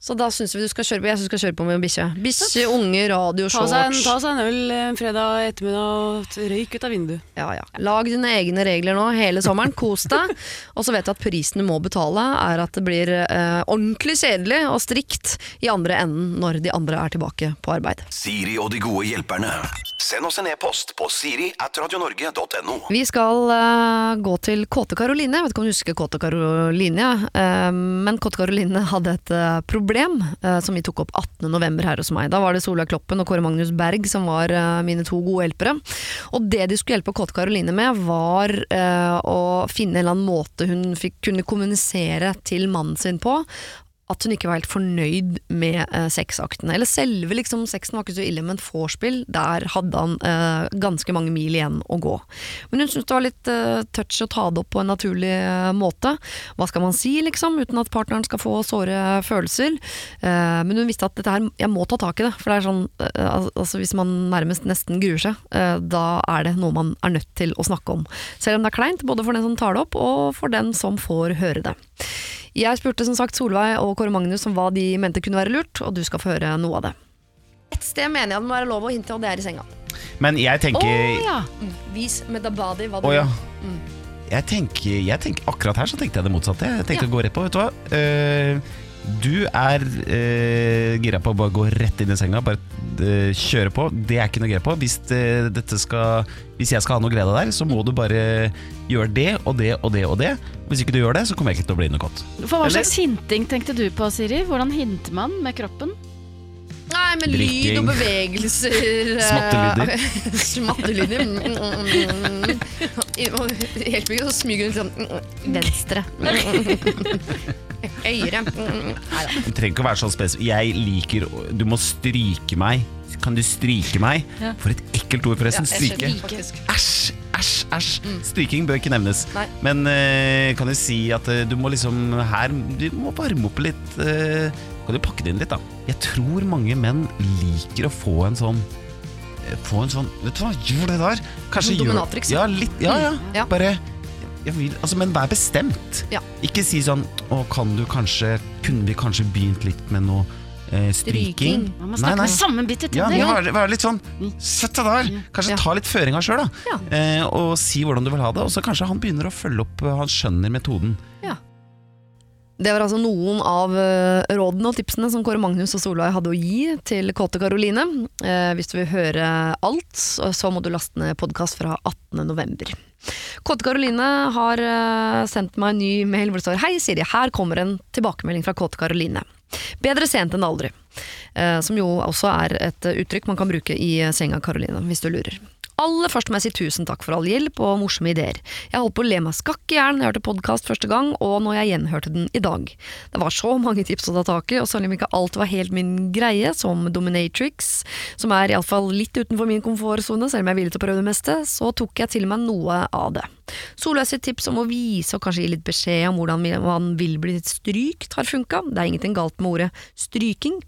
Så da syns vi du skal kjøre på, jeg synes du skal kjøre på med bikkje. Bikkje, unge, radio, Ta en, shorts. ta seg en øl en fredag ettermiddag og røyk ut av vinduet. Ja, ja. Lag dine egne regler nå hele sommeren, kos deg. Og så vet du at prisen du må betale er at det blir eh, ordentlig kjedelig og strikt i andre enden når de andre er tilbake på arbeid. Siri og de gode hjelperne. Send oss en e-post på siri at radionorge.no. Vi skal uh, gå til Kåte Karoline. Jeg vet ikke om du husker Kåte Karoline. Eh, men Kåte Karoline hadde et uh, problem som vi tok opp 18.11. her hos meg. Da var det Solveig Kloppen og Kåre Magnus Berg som var mine to gode hjelpere. Og det de skulle hjelpe Kåte Karoline med, var å finne en eller annen måte hun fikk kunne kommunisere til mannen sin på at hun ikke var helt fornøyd med eh, sexaktene. Eller selve liksom, sexen var ikke så ille, men vorspiel, der hadde han eh, ganske mange mil igjen å gå. Men hun syntes det var litt eh, touch å ta det opp på en naturlig eh, måte. Hva skal man si, liksom, uten at partneren skal få såre følelser? Eh, men hun visste at dette her, jeg må ta tak i det, for det er sånn, eh, altså hvis man nærmest nesten gruer seg, da er det noe man er nødt til å snakke om. Selv om det er kleint, både for den som tar det opp, og for den som får høre det. Jeg spurte som sagt Solveig og Kåre Magnus om hva de mente kunne være lurt, og du skal få høre noe av det. Et sted mener jeg det må være lov å hinte, og det er i senga. Men jeg tenker ja. Vis med the body hva du oh, ja. vil. Jeg tenker, jeg tenker Akkurat her så tenkte jeg det motsatte. Jeg tenkte å gå rett på, vet du hva. Eh, du er eh, gira på å bare gå rett inn i senga, bare eh, kjøre på. Det er ikke noe gira på. Hvis, det, dette skal, hvis jeg skal ha noe glede der, så må du bare gjøre det og det og det og det. Hvis ikke du gjør det, så kommer jeg ikke til å bli noe godt. For hva Eller- slags hinting tenkte du på, Siri? Hvordan hinter man med kroppen? Nei, med lyd og bevegelser. eh, Smattelyder. Smattelyder. Mm, mm, mm, mm. Og Det hjelper ikke å smyge rundt sånn mm, venstre. Mm, Nei. Du trenger ikke å være sånn spesifikk. Jeg liker Du må stryke meg. Kan du stryke meg? Ja. For et ekkelt ord, forresten. Ja, Stryke. Æsj, æsj, æsj. Stryking bør ikke nevnes. Nei. Men uh, kan du si at uh, du må liksom her Du må varme opp litt. eh, kan du pakke det inn litt, da? Jeg tror mange menn liker å få en sånn eh, Få en sånn Vet du hva, gjør det der! Kanskje gjør dominatrix, Ja, litt, ja, ja. Mm, ja. Bare jeg vil, altså, Men vær bestemt. Ja. Ikke si sånn Å, kan du kanskje Kunne vi kanskje begynt litt med noe eh, stryking? Stryking. Man må snakke med sammenbitte Ja, tenner. Ja, vær, vær litt sånn Sett deg der! Kanskje Ja. ta litt føringa sjøl, da. Ja. Eh, og si hvordan du vil ha det. Og så kanskje han begynner å følge opp, eh, han skjønner metoden. Det var altså noen av eh, rådene og tipsene som Kåre Magnus og Solveig hadde å gi til Kåte Karoline. Eh, hvis du vil høre alt, så må du laste ned podkast fra 18. november. Kåte Karoline har eh, sendt meg en ny mail hvor det står Hei Siri, her kommer en tilbakemelding fra Kåte Karoline. Bedre sent enn aldri. Som jo også er et uttrykk man kan bruke i senga Karoline, hvis du lurer. Aller først må jeg si tusen takk for all hjelp og morsomme ideer. Jeg holdt på å le meg skakk i hjel da jeg hørte podkast første gang, og når jeg gjenhørte den i dag. Det var så mange tips å ta tak i, og selv om ikke alt var helt min greie, som Dominatrix, som er iallfall litt utenfor min komfortsone, selv om jeg er villig til å prøve det meste, så tok jeg til meg noe av det. Solveig tips om å vise og kanskje gi litt beskjed om hvordan man vil bli strykt, har funka. Det er ingenting galt med ordet stryking.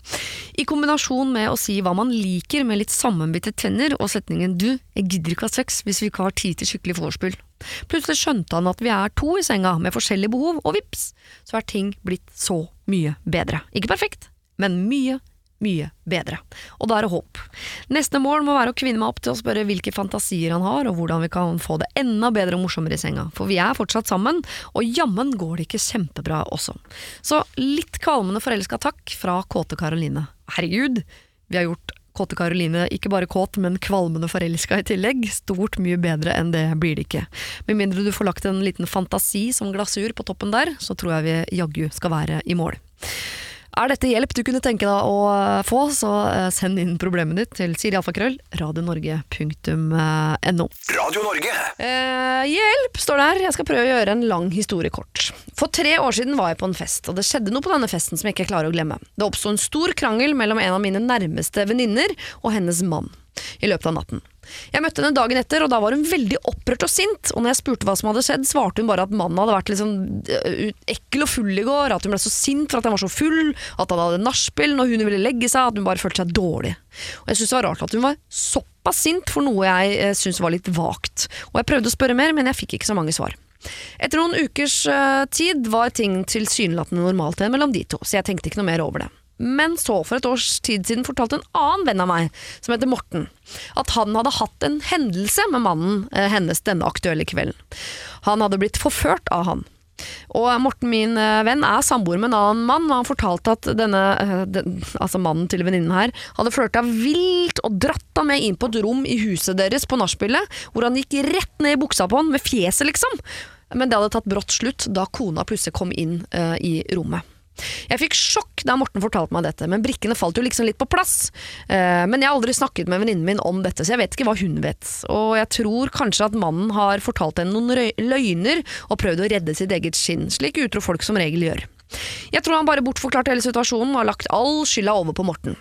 I kombinasjon med å si hva man liker med litt sammenbitte tenner og setningen du, jeg gidder ikke ha sex hvis vi ikke har tid til skikkelig vorspiel. Plutselig skjønte han at vi er to i senga med forskjellige behov, og vips, så er ting blitt så mye bedre. Ikke perfekt, men mye, mye bedre. Og da er det håp. Neste mål må være å kvinne meg opp til å spørre hvilke fantasier han har, og hvordan vi kan få det enda bedre og morsommere i senga. For vi er fortsatt sammen, og jammen går det ikke kjempebra også. Så litt kvalmende forelska takk fra kåte Karoline. Herregud, vi har gjort Kåte Karoline ikke bare kåt, men kvalmende forelska i tillegg. Stort mye bedre enn det blir det ikke. Med mindre du får lagt en liten fantasi som glasur på toppen der, så tror jeg vi jaggu skal være i mål. Er dette hjelp du kunne tenke deg å eh, få, så eh, send inn problemet ditt til sirialfakrøll radionorge.no. Radio Norge. Eh, hjelp, står det her. Jeg skal prøve å gjøre en lang historie kort. For tre år siden var jeg på en fest, og det skjedde noe på denne festen som jeg ikke klarer å glemme. Det oppsto en stor krangel mellom en av mine nærmeste venninner og hennes mann i løpet av natten. Jeg møtte henne dagen etter, og da var hun veldig opprørt og sint. Og når jeg spurte hva som hadde skjedd, svarte hun bare at mannen hadde vært liksom ekkel og full i går. At hun ble så sint for at han var så full, at han hadde nachspiel når hun ville legge seg. At hun bare følte seg dårlig. Og jeg syntes det var rart at hun var såpass sint for noe jeg eh, syntes var litt vagt. Og jeg prøvde å spørre mer, men jeg fikk ikke så mange svar. Etter noen ukers øh, tid var ting tilsynelatende normalt igjen mellom de to, så jeg tenkte ikke noe mer over det. Men så, for et års tid siden, fortalte en annen venn av meg, som heter Morten, at han hadde hatt en hendelse med mannen eh, hennes denne aktuelle kvelden. Han hadde blitt forført av han. Og Morten, min eh, venn, er samboer med en annen mann, og han fortalte at denne, eh, den, altså mannen til venninnen her, hadde flørta vilt og dratt henne med inn på et rom i huset deres på nachspielet, hvor han gikk rett ned i buksa på han, med fjeset liksom. Men det hadde tatt brått slutt da kona plutselig kom inn uh, i rommet. Jeg fikk sjokk da Morten fortalte meg dette, men brikkene falt jo liksom litt på plass. Eh, men jeg har aldri snakket med venninnen min om dette, så jeg vet ikke hva hun vet. Og jeg tror kanskje at mannen har fortalt henne noen løgner og prøvd å redde sitt eget skinn, slik utro folk som regel gjør. Jeg tror han bare bortforklarte hele situasjonen og har lagt all skylda over på Morten.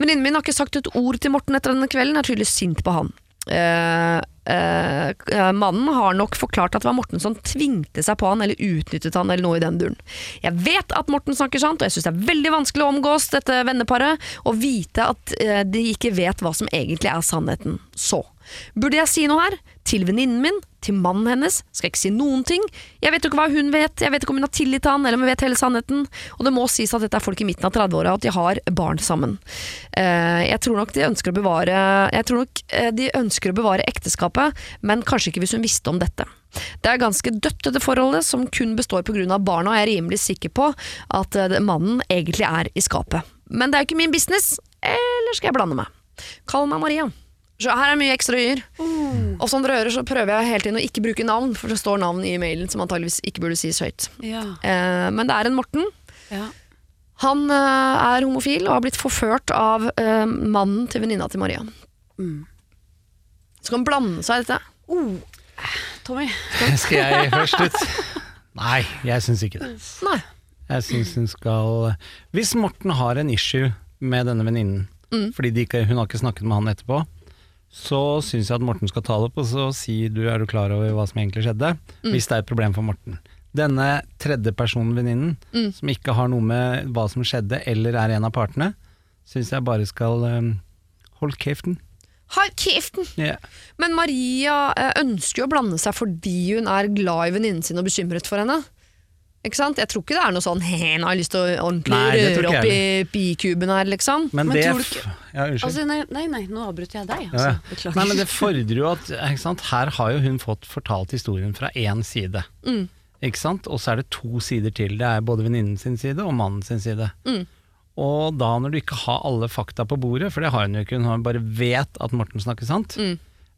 Venninnen min har ikke sagt et ord til Morten etter denne kvelden, er tydeligvis sint på han. Eh, eh, mannen har nok forklart at det var Morten som tvingte seg på han eller utnyttet han eller noe i den duren. Jeg vet at Morten snakker sant, og jeg syns det er veldig vanskelig å omgås dette venneparet og vite at eh, de ikke vet hva som egentlig er sannheten. Så burde jeg si noe her? Til venninnen min? Til mannen hennes? Skal ikke si noen ting? Jeg vet jo ikke hva hun vet, jeg vet ikke om hun har tillit til han eller om hun vet hele sannheten. Og det må sies at dette er folk i midten av 30-åra, og at de har barn sammen. Eh, jeg tror nok de ønsker å bevare Jeg tror nok eh, de ønsker å bevare ekteskapet, men kanskje ikke hvis hun visste om dette. Det er ganske dødt, dette forholdet, som kun består pga. barna, og jeg er rimelig sikker på at eh, mannen egentlig er i skapet. Men det er jo ikke min business, eller skal jeg blande meg? Kall meg Maria. Så her er mye ekstra y-er. Og som dere hører, så prøver jeg hele tiden å ikke bruke navn, for det står navn i mailen som antageligvis ikke burde sies høyt. Ja. Eh, men det er en Morten. ja. Han eh, er homofil og har blitt forført av eh, mannen til venninna til Maria. Mm. Skal han blande seg i dette? Tommy. Skal jeg først ut? Nei, jeg syns ikke det. Nei. Jeg syns hun skal Hvis Morten har en issue med denne venninnen, Mm. fordi de ikke, hun har ikke snakket med han etterpå, så syns jeg at Morten skal ta det opp og så si du er du klar over hva som egentlig skjedde, Mm. hvis det er et problem for Morten. Denne tredjepersonvenninnen, Mm. som ikke har noe med hva som skjedde eller er en av partene, syns jeg bare skal um, holde kjeften. Hold kjeften! Ja. Men Maria eh, ønsker jo å blande seg fordi hun er glad i venninnen sin og bekymret for henne. Ikke sant? Jeg tror ikke det er noe sånn «He, nå har jeg lyst til å ordentlig Nei, det tror røre ikke opp i jeg bikuben her, liksom. Men, Men det tror du ikke- Ja, unnskyld. Altså, nei, nei, nei, nå avbrøt jeg deg. Ja, Altså. ja. Beklager. Nei, men det fordrer jo at ikke sant? Her har jo hun fått fortalt historien fra én side. Mm. Ikke sant? Og så er det to sider til. Det er både venninnen sin side og mannen sin side. Mm. Og da når du ikke har alle fakta på bordet, for det har hun jo ikke, hun bare vet at Morten snakker sant.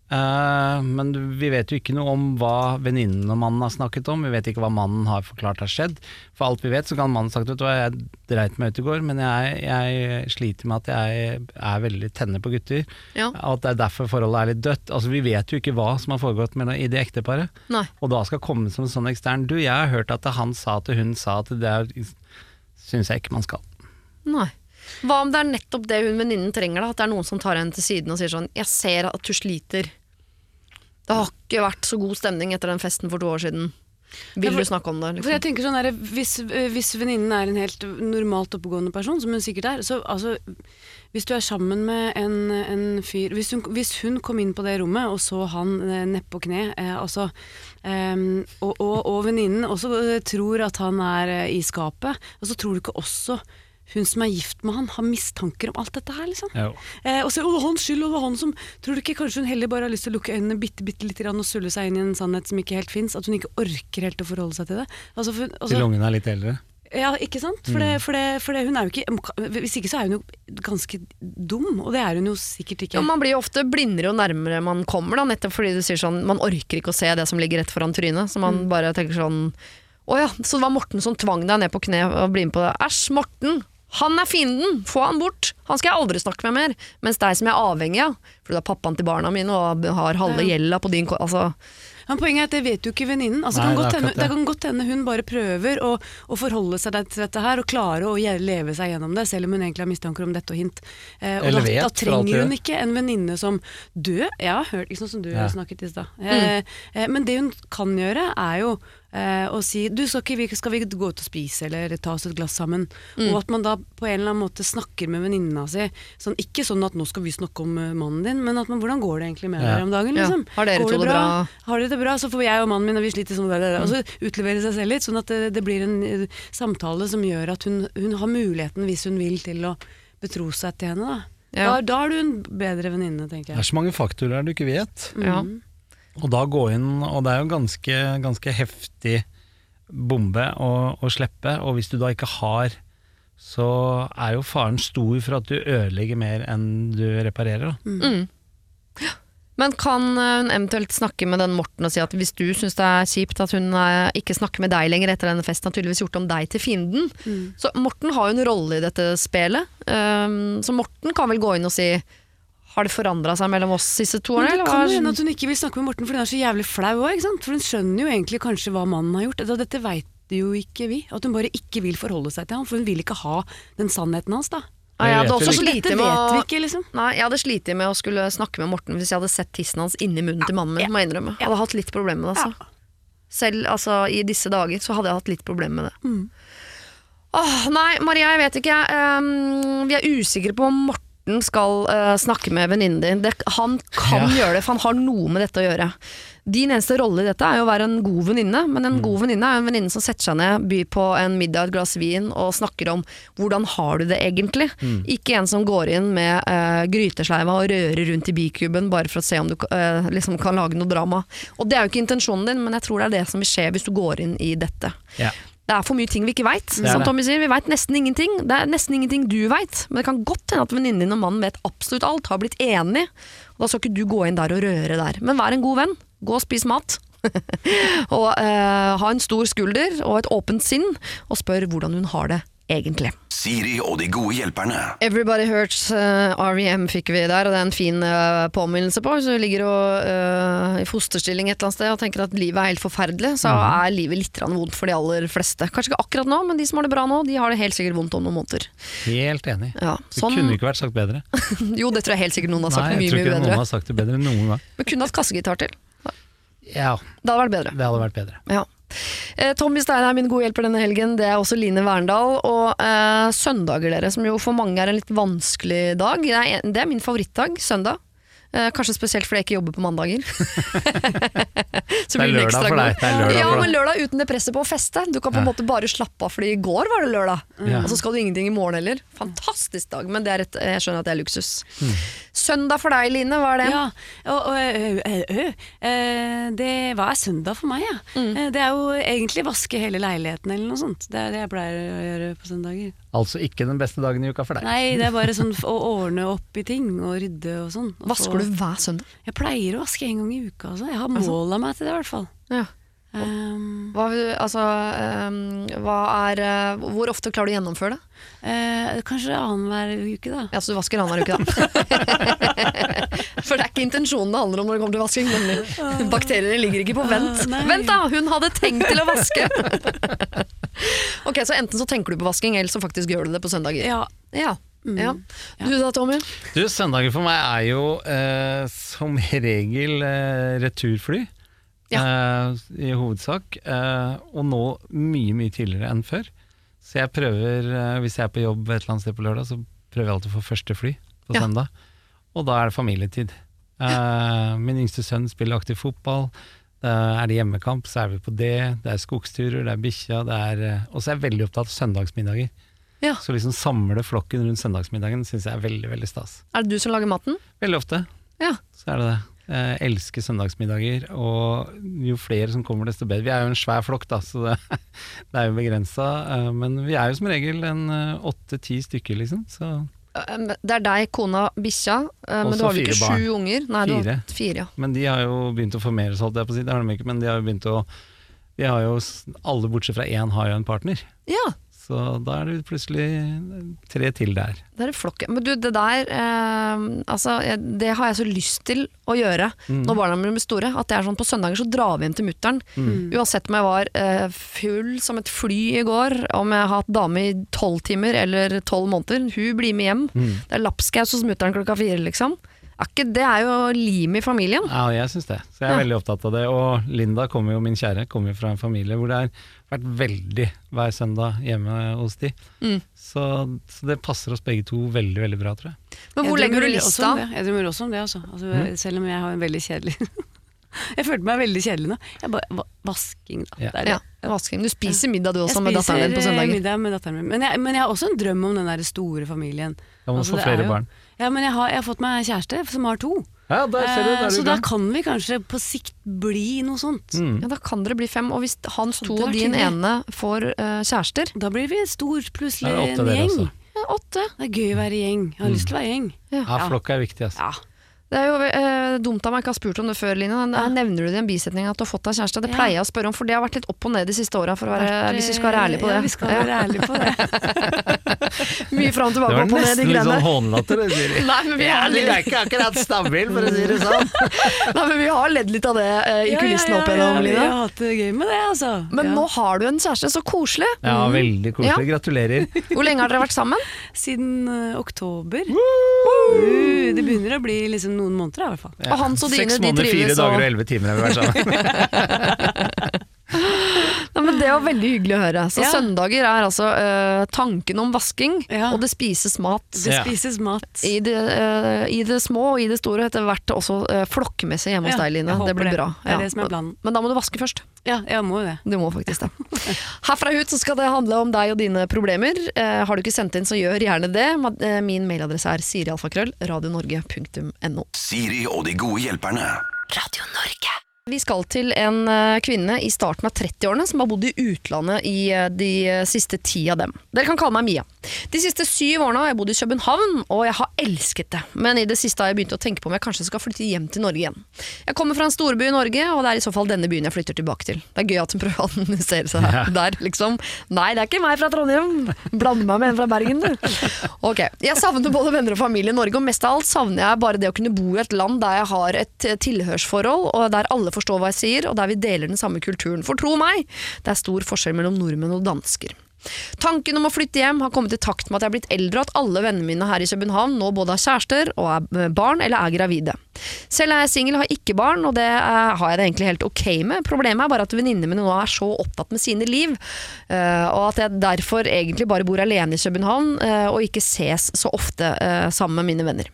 Eh, men vi vet jo ikke noe om hva venninnen og mannen har snakket om. Vi vet ikke hva mannen har forklart har skjedd. For alt vi vet, så kan mannen sagt vet du hva, jeg dreit meg ut i går, men jeg, jeg sliter med at jeg er veldig tenner på gutter. Ja. At det er derfor forholdet er litt dødt. Altså Vi vet jo ikke hva som har foregått mellom, i det ekteparet. Nei. Og da skal komme som en sånn ekstern Du, jeg har hørt at han sa til hun sa at det er Syns jeg ikke man skal. Nei. Hva om det er nettopp det hun venninnen trenger? da At det er noen som tar henne til siden og sier sånn Jeg ser at du sliter. Det har ikke vært så god stemning etter den festen for to år siden. Vil for- du snakke om det? For jeg Liksom? tenker sånn der, Hvis, eh, hvis venninnen er en helt normalt oppegående person, som hun sikkert er så altså, Hvis du er sammen med en, en fyr hvis hun, hvis hun kom inn på det rommet og så han eh, nedpå kne, eh, altså, eh, og, og, og venninnen også eh, tror at han er i skapet, og så tror du ikke også hun som er gift med han, har mistanker om alt dette her, liksom. Eh, og så, over det hans skyld, og det var han som Tror du ikke kanskje hun heller bare har lyst til å lukke øynene bitte, bitte litt og sulle seg inn i en sannhet som ikke helt fins? At hun ikke orker helt å forholde seg til det? Altså, for, altså, Til ungene er litt eldre. ja, ikke sant? For, det, for, det, for det, hun er jo ikke Hvis ikke så er hun jo ganske dum, og det er hun jo sikkert ikke. Ja, man blir jo ofte blindere jo nærmere man kommer, da, nettopp fordi du sier sånn Man orker ikke å se det som ligger rett foran trynet, så man bare tenker sånn Å ja, så det var Morten som tvang deg ned på kne og bli med på det. Æsj, Morten! Han er fienden! Få han bort! Han skal jeg aldri snakke med mer! Mens deg som jeg er avhengig av, for du er pappaen til barna mine og har halve gjelda på din Altså, Men poenget er at det vet jo ikke venninnen. Altså, kan det det. kan godt hende hun bare prøver å, å forholde seg til dette her, og klare å leve seg gjennom det, selv om hun egentlig har mistanker om dette og hint. Eh, og Eller da, vet, da trenger hun ikke en venninne som død, jeg har hørt, ikke sånn som du Ja. snakket i stad. Eh, eh, men det hun kan gjøre, er jo eh, å si du, skal, ikke, vi, skal vi gå ut og spise eller ta oss et glass sammen? Og at man da på en eller annen måte snakker med venninna si. Sånn, ikke sånn at nå skal vi snakke om eh, mannen din, men at man, hvordan går det egentlig med Ja. dere om dagen? Ja. Liksom? Har dere Går to det bra? Har dere det bra, så får jeg og mannen min, og vi sliter sånn, der, der. og så utlevere seg selv litt, sånn at det, det blir en eh, samtale som gjør at hun, hun har muligheten, hvis hun vil, til å betro seg til henne. Da, Ja. da, da er du en bedre venninne, tenker Det er så mange faktorer du ikke vet. ja. Og da gå inn, og det er jo ganske, ganske heftig bombe å, å slippe, og hvis du da ikke har, så er jo faren stor for at du ødelegger mer enn du reparerer. Da. Mm. Men kan eh, hun eventuelt snakke med den Morten og si at hvis du syns det er kjipt at hun eh, ikke snakker med deg lenger etter denne festen, har tydeligvis gjort om deg til fienden. Så Morten har jo en rolle i dette spelet. Um, så Morten kan vel gå inn og si har det forandra seg mellom oss disse to Men årene? det kan jo hende at hun ikke vil snakke med Morten fordi hun er så jævlig flau òg, for hun skjønner jo egentlig kanskje hva mannen har gjort. Dette veit jo ikke vi. At hun bare ikke vil forholde seg til ham, for hun vil ikke ha den sannheten hans, da. Nei, jeg hadde også slitt dette med å ikke, liksom. Nei, jeg hadde slitt med å skulle snakke med Morten hvis jeg hadde sett tissen hans inni munnen til mannen min, Ja. må jeg innrømme. Jeg hadde hatt litt problemer med det, altså. Selv altså, i disse dager så hadde jeg hatt litt problemer med det. Mm. Åh, nei, Maria, jeg vet ikke. Um, vi er usikre på om Morten skal uh, snakke med venninnen din. Det, han kan Ja. gjøre det, for han har noe med dette å gjøre. Din eneste rolle i dette er jo å være en god venninne, men en god venninne er en venninne som setter seg ned, byr på en middag, et glass vin og snakker om hvordan har du det egentlig. Ikke en som går inn med uh, grytesleiva og rører rundt i bikuben bare for å se om du uh, liksom kan lage noe drama. Og det er jo ikke intensjonen din, men jeg tror det er det som vil skje hvis du går inn i dette. Ja. Det er for mye ting vi ikke veit. Som. Tommy sier, vi veit nesten ingenting. Det er nesten ingenting du veit, men det kan godt hende at venninnen din og mannen vet absolutt alt, har blitt enig, og da skal ikke du gå inn der og røre der. Men vær en god venn. Gå og spis mat. og eh, ha en stor skulder og et åpent sinn, og spør hvordan hun har det egentlig. Siri og de gode hjelperne. Everybody Hurts uh, REM fikk vi der, og det er en fin uh, påminnelse på. Hvis du ligger og, uh, i fosterstilling et eller annet sted og tenker at livet er helt forferdelig, så er livet litt vondt for de aller fleste. Kanskje ikke akkurat nå, men de som har det bra nå, de har det helt sikkert vondt om noen måneder. Helt enig. Ja, Det sånn, kunne ikke vært sagt bedre. jo, det tror jeg helt sikkert noen har sagt Nei, jeg mye, tror mye ikke noen har sagt det bedre enn noen gang. Men kunne hatt kassegitar til. Ja, Det hadde vært bedre. det hadde vært bedre. Ja. Eh, Tommy Stein er min gode hjelper denne helgen. Det er også Line Verndal. Og eh, søndager, dere, som jo for mange er en litt vanskelig dag. Det er, det er min favorittdag, søndag. Eh, kanskje spesielt fordi jeg ikke jobber på mandager. Så Det er lørdag for deg, lørdag ja, men lørdag uten det presset på å feste. Du kan på en Ja. måte bare slappe av, fordi i går var det lørdag. Mm. Og så skal du ingenting i morgen heller. Fantastisk dag, men det er et, jeg skjønner at det er luksus. Mm. Søndag for deg, Line, hva er det? Ja, og, og ø, ø, ø, ø, det Hva er søndag for meg, ja? Mm. Det er jo egentlig vaske hele leiligheten eller noe sånt. Det er det jeg pleier å gjøre på søndager. Altså ikke den beste dagen i uka for deg. Nei, det er bare sånn å ordne opp i ting og rydde og sånn. Og Vasker få- du hver søndag? Jeg pleier å vaske en gang i uka, altså. Jeg har mål av meg til det, i hvert fall. Ja. Um, Hva, altså, um, hva er, uh, hvor ofte klarer du å gjennomføre det? Uh, kanskje annenhver uke, da. Ja, så du vasker annenhver uke, da. For det er ikke intensjonen det handler om når det kommer til vasking. Bakteriene ligger ikke på vent. Uh. Vent, da! Hun hadde tenkt til å vaske! ok, Så enten så tenker du på vasking, eller så faktisk gjør du det på søndager. Ja. Ja. Mm. ja. Du da, Tommy? Du, Søndager for meg er jo eh, som regel eh, returfly. Eh, I hovedsak. Eh, og nå mye, mye tidligere enn før. Så jeg prøver, eh, hvis jeg er på jobb et eller annet sted på lørdag, så prøver jeg alltid å få første fly på Ja. søndag. Og da er det familietid. Eh, min yngste sønn spiller aktiv fotball. Eh, er det hjemmekamp, så er vi på det. Det er skogsturer, det er bikkja, eh, Og så er jeg veldig opptatt av søndagsmiddager. Ja. Så liksom samle flokken rundt søndagsmiddagen syns jeg er veldig, veldig stas. Er det du som lager maten? Veldig ofte Ja. så er det det. Jeg elsker søndagsmiddager, og jo flere som kommer, desto bedre. Vi er jo en svær flokk, da, så det, det er jo begrensa. Men vi er jo som regel en eh, åtte-ti stykker, liksom. Så, Eh, Det er deg, kona, bikkja, men Også du har vel ikke barn. sju unger? Nei, Fire. fire ja. men de har jo begynt å formere seg, holdt jeg på å si. Det har de ikke, men de har jo begynt å de har jo, Alle bortsett fra én har jo en partner. ja. Så da er det plutselig tre til der. Det er flokken. Men du, det der eh, altså, Det har jeg så lyst til å gjøre Mm. når barna mine blir store. At det er sånn På søndager så drar vi hjem til mutter'n. Mm. Uansett om jeg var eh, full som et fly i går, om jeg har hatt dame i tolv timer eller tolv måneder. Hun blir med hjem. Mm. Det er lapskaus hos mutter'n klokka fire, liksom. Ikke, det er jo limet i familien. Ja, og jeg syns det. Så jeg er Ja. veldig opptatt av det. Og Linda kommer jo, min kjære, kommer jo fra en familie hvor det har vært veldig hver søndag hjemme hos de. Mm. Så, så det passer oss begge to veldig, veldig bra, tror jeg. Men hvor Jeg legger du lista? Jeg drømmer også om det, altså. altså Mm. Selv om jeg har en veldig kjedelig Jeg følte meg veldig kjedelig nå. Jeg bare, vasking, da. Ja. Ja, vasking. Du spiser middag du også med datteren din på spiser, Jeg søndager. middag med datteren min. Men jeg, men jeg har også en drøm om den der store familien. Da må Altså, du få det er flere jo- barn. Ja, men jeg har, jeg har fått meg kjæreste som har to. Ja, der ser du, Eh, der er så du da gang. kan vi kanskje på sikt bli noe sånt. Mm. Ja, Da kan dere bli fem. Og hvis hans to og din ene får eh, kjærester Da blir vi stor, plutselig Da er opp til en dere gjeng. også. ja, Åtte. Det er gøy å være gjeng. Jeg har lyst til å være gjeng. Ja, flokka er viktig, altså. Ja. Det er jo eh, dumt av meg ikke å ha spurt om det før, Line. Her nevner du det i en bisetning at du har fått deg kjæreste. Det Ja. pleier jeg å spørre om, for det har vært litt opp og ned de siste åra, Vært, hvis vi skal være ærlige på det. Ja, vi skal være ærlige på det. Mye fram og tilbake, var opp og ned, de nesten litt sånn hånlatter, det, Siri. Nei, men vi har, ledd, ikke akkurat stabil, for å si det sånn. nei, men vi har ledd litt av det eh, i Ja, kulissene ja, opp ja, igjennom, ja, Vi Line. har hatt det gøy med det, altså. Men ja. nå har du en kjæreste, så koselig. Ja, veldig koselig. Ja. Gratulerer. Hvor lenge har dere vært sammen? Siden uh, oktober. Uh, det begynner å bli liksom noen måneder, i hvert fall. Og Hans og dine, Seks de måneder, fire dager og- og elleve timer har vi vært sammen. Ja, men det var veldig hyggelig å høre. Så Ja. søndager er altså uh, tanken om vasking, Ja. og det spises mat. Det spises mat. I det, uh, I det små og i det store, etter hvert også uh, flokkmessig hjemme hos deg, Line. Det blir det. bra. Det er det som er planen. Men da må du vaske først. Ja, jeg må jo det. Du må faktisk det. Herfra ut så skal det handle om deg og dine problemer. Har du ikke sendt inn, så gjør gjerne det. Min mailadresse er sirialfakrøll, radionorge.no. Siri og de gode hjelperne. Radio Norge. Vi skal til en eh, kvinne i starten av 30-årene som har bodd i utlandet i eh, de siste ti av dem. Dere kan kalle meg Mia. De siste syv årene har jeg bodd i København, og jeg har elsket det. Men i det siste har jeg begynt å tenke på om jeg kanskje skal flytte hjem til Norge igjen. Jeg kommer fra en storby i Norge, og det er i så fall denne byen jeg flytter tilbake til. Det er gøy at hun prøver å analysere seg der, liksom. Nei, det er ikke meg fra Trondheim. Blande meg med en fra Bergen, du. Ok, Jeg savner både venner og familie i Norge, og mest av alt savner jeg bare det å kunne bo i et land der jeg har et eh, tilhørsforhold, og der alle forstår hva jeg sier, og der vi deler den samme kulturen. For tro meg, det er stor forskjell mellom nordmenn og dansker. Tanken om å flytte hjem har kommet i takt med at jeg er blitt eldre, og at alle vennene mine her i København nå både har kjærester og er eh, barn eller er gravide. Selv er jeg singel, har ikke barn, og det er, har jeg det egentlig helt ok med. Problemet er bare at venninnene mine nå er så opptatt med sine liv, uh, og at jeg derfor egentlig bare bor alene i København uh, og ikke ses så ofte uh, sammen med mine venner.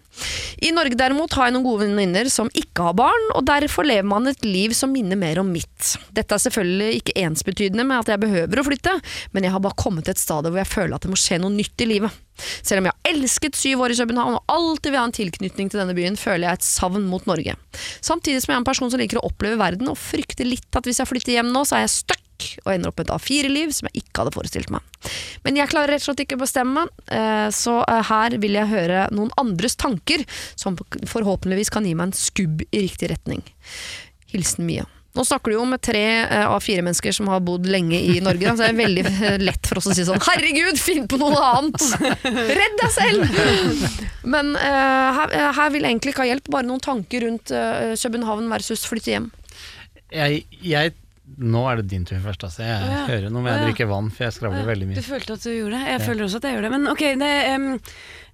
I Norge derimot har jeg noen gode venninner som ikke har barn, og derfor lever man et liv som minner mer om mitt. Dette er selvfølgelig ikke ensbetydende med at jeg behøver å flytte, men jeg har bare kommet til et stadium hvor jeg føler at det må skje noe nytt i livet. Selv om jeg har elsket syv år i København og alltid vil ha en tilknytning til denne byen, føler jeg et savn mot Norge. Samtidig som jeg er en person som liker å oppleve verden, og frykter litt at hvis jeg flytter hjem nå, så er jeg stuck og ender opp med et A4-liv som jeg ikke hadde forestilt meg. Men jeg klarer rett og slett ikke å bestemme, eh, så eh, her vil jeg høre noen andres tanker, som forhåpentligvis kan gi meg en skubb i riktig retning. Hilsen Mia. Nå snakker du jo med tre av A4-mennesker som har bodd lenge i Norge, da, så det er veldig eh, lett for oss å si sånn Herregud, finn på noe annet! Redd deg selv! Men eh, her, her vil egentlig ikke ha hjelp, bare noen tanker rundt eh, København versus flytte hjem. Jeg, jeg, nå er det din tur først, altså. Jeg Ja. hører nå må jeg Ja. drikke vann, for jeg skravler veldig mye. Du følte at du gjorde det? Jeg føler også at jeg gjør det. Men ok, det, um,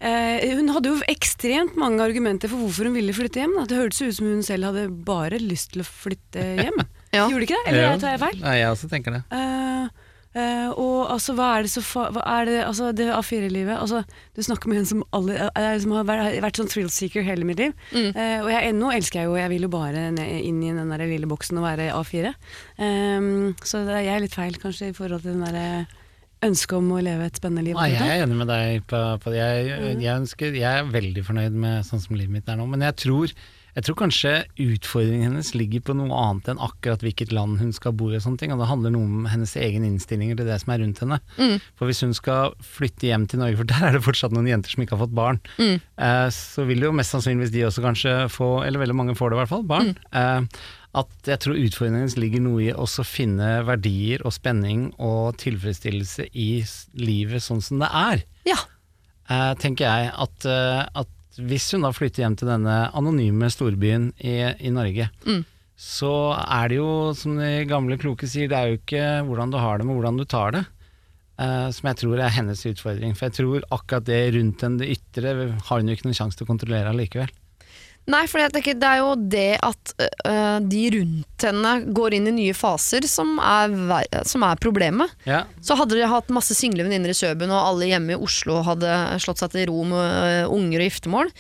uh, hun hadde jo ekstremt mange argumenter for hvorfor hun ville flytte hjem. Da. Det hørtes ut som hun selv hadde bare lyst til å flytte hjem. Ja. Gjorde det ikke det? Eller Ja. tar jeg feil? Nei, jeg også tenker det. Eh, eh, og altså, hva er det så fa er det, altså, det A4-livet altså, Du snakker med en som, alle, eh, som har vært, vært sånn thrill seeker hele mitt liv. Mm. Uh, og jeg, nå elsker jeg jo Jeg vil jo bare inn i den der lille boksen og være A4. Um, så det jeg er litt feil, kanskje, i forhold til den derre ønske om å leve et spennende liv? Nei, jeg er enig med deg på, på jeg, mm. jeg, ønsker, jeg er veldig fornøyd med sånn som livet mitt er nå, men jeg tror, jeg tror kanskje utfordringen hennes ligger på noe annet enn akkurat hvilket land hun skal bo i og sånne ting, og det handler noe om hennes egen innstillinger til det som er rundt henne. For hvis hun skal flytte hjem til Norge, for der er det fortsatt noen jenter som ikke har fått barn, eh, så vil jo mest sannsynligvis de også kanskje få, eller veldig mange får det i hvert fall, barn. Eh, at jeg tror utfordringen hennes ligger noe i å finne verdier og spenning og tilfredsstillelse i livet sånn som det er. Ja. Eh, tenker jeg at, eh, at hvis hun da flytter hjem til denne anonyme storbyen i, i Norge, så er det jo, som de gamle kloke sier, det er jo ikke hvordan du har det, men hvordan du tar det. Uh, som jeg tror er hennes utfordring. For jeg tror akkurat det rundt henne, det ytre, har hun jo ikke noen sjanse til å kontrollere allikevel. Nei, for jeg tenker, det er jo det at øh, de rundt henne går inn i nye faser som er, som er problemet. Ja, Så hadde de hatt masse single venninner i Søben, og alle hjemme i Oslo hadde slått seg til ro med øh, unger og giftermål,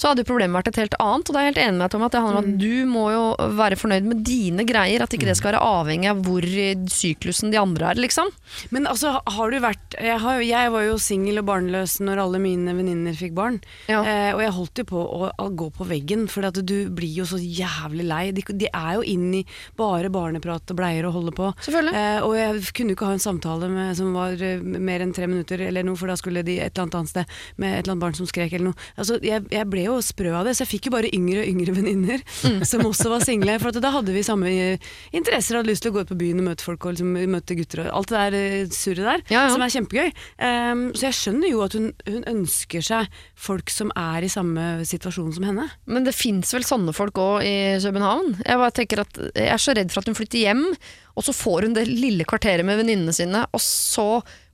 så hadde jo problemet vært et helt annet. Og da er jeg helt enig med deg, Tom, at det handler om at du må jo være fornøyd med dine greier, at ikke det skal være avhengig av hvor i syklusen de andre er, liksom. Men altså, har du vært Jeg, har, jeg var jo singel og barnløs når alle mine venninner fikk barn. Ja. Eh, og jeg holdt jo på å, å gå på veggen, for du blir jo så jævlig lei. De, de er jo inn i bare barneprat og bleier og holder på. Eh, og jeg kunne jo ikke ha en samtale med, som var eh, mer enn tre minutter, eller noe, for da skulle de et eller annet annet sted med et eller annet barn som skrek eller noe. Altså, jeg, jeg ble jo sprø av det, så jeg fikk jo bare yngre og yngre venninner som også var single. For da hadde vi samme interesser interesser, hadde lyst til å gå ut på byen og møte folk og liksom, møte gutter og alt det der eh, surret der, Ja, ja. som er kjempegøy. Um, så jeg skjønner jo at hun, hun ønsker seg folk som er i samme situasjon som henne. Men det fins vel sånne folk òg i København? Jeg bare tenker at jeg er så redd for at hun flytter hjem, og så får hun det lille kvarteret med venninnene sine, og så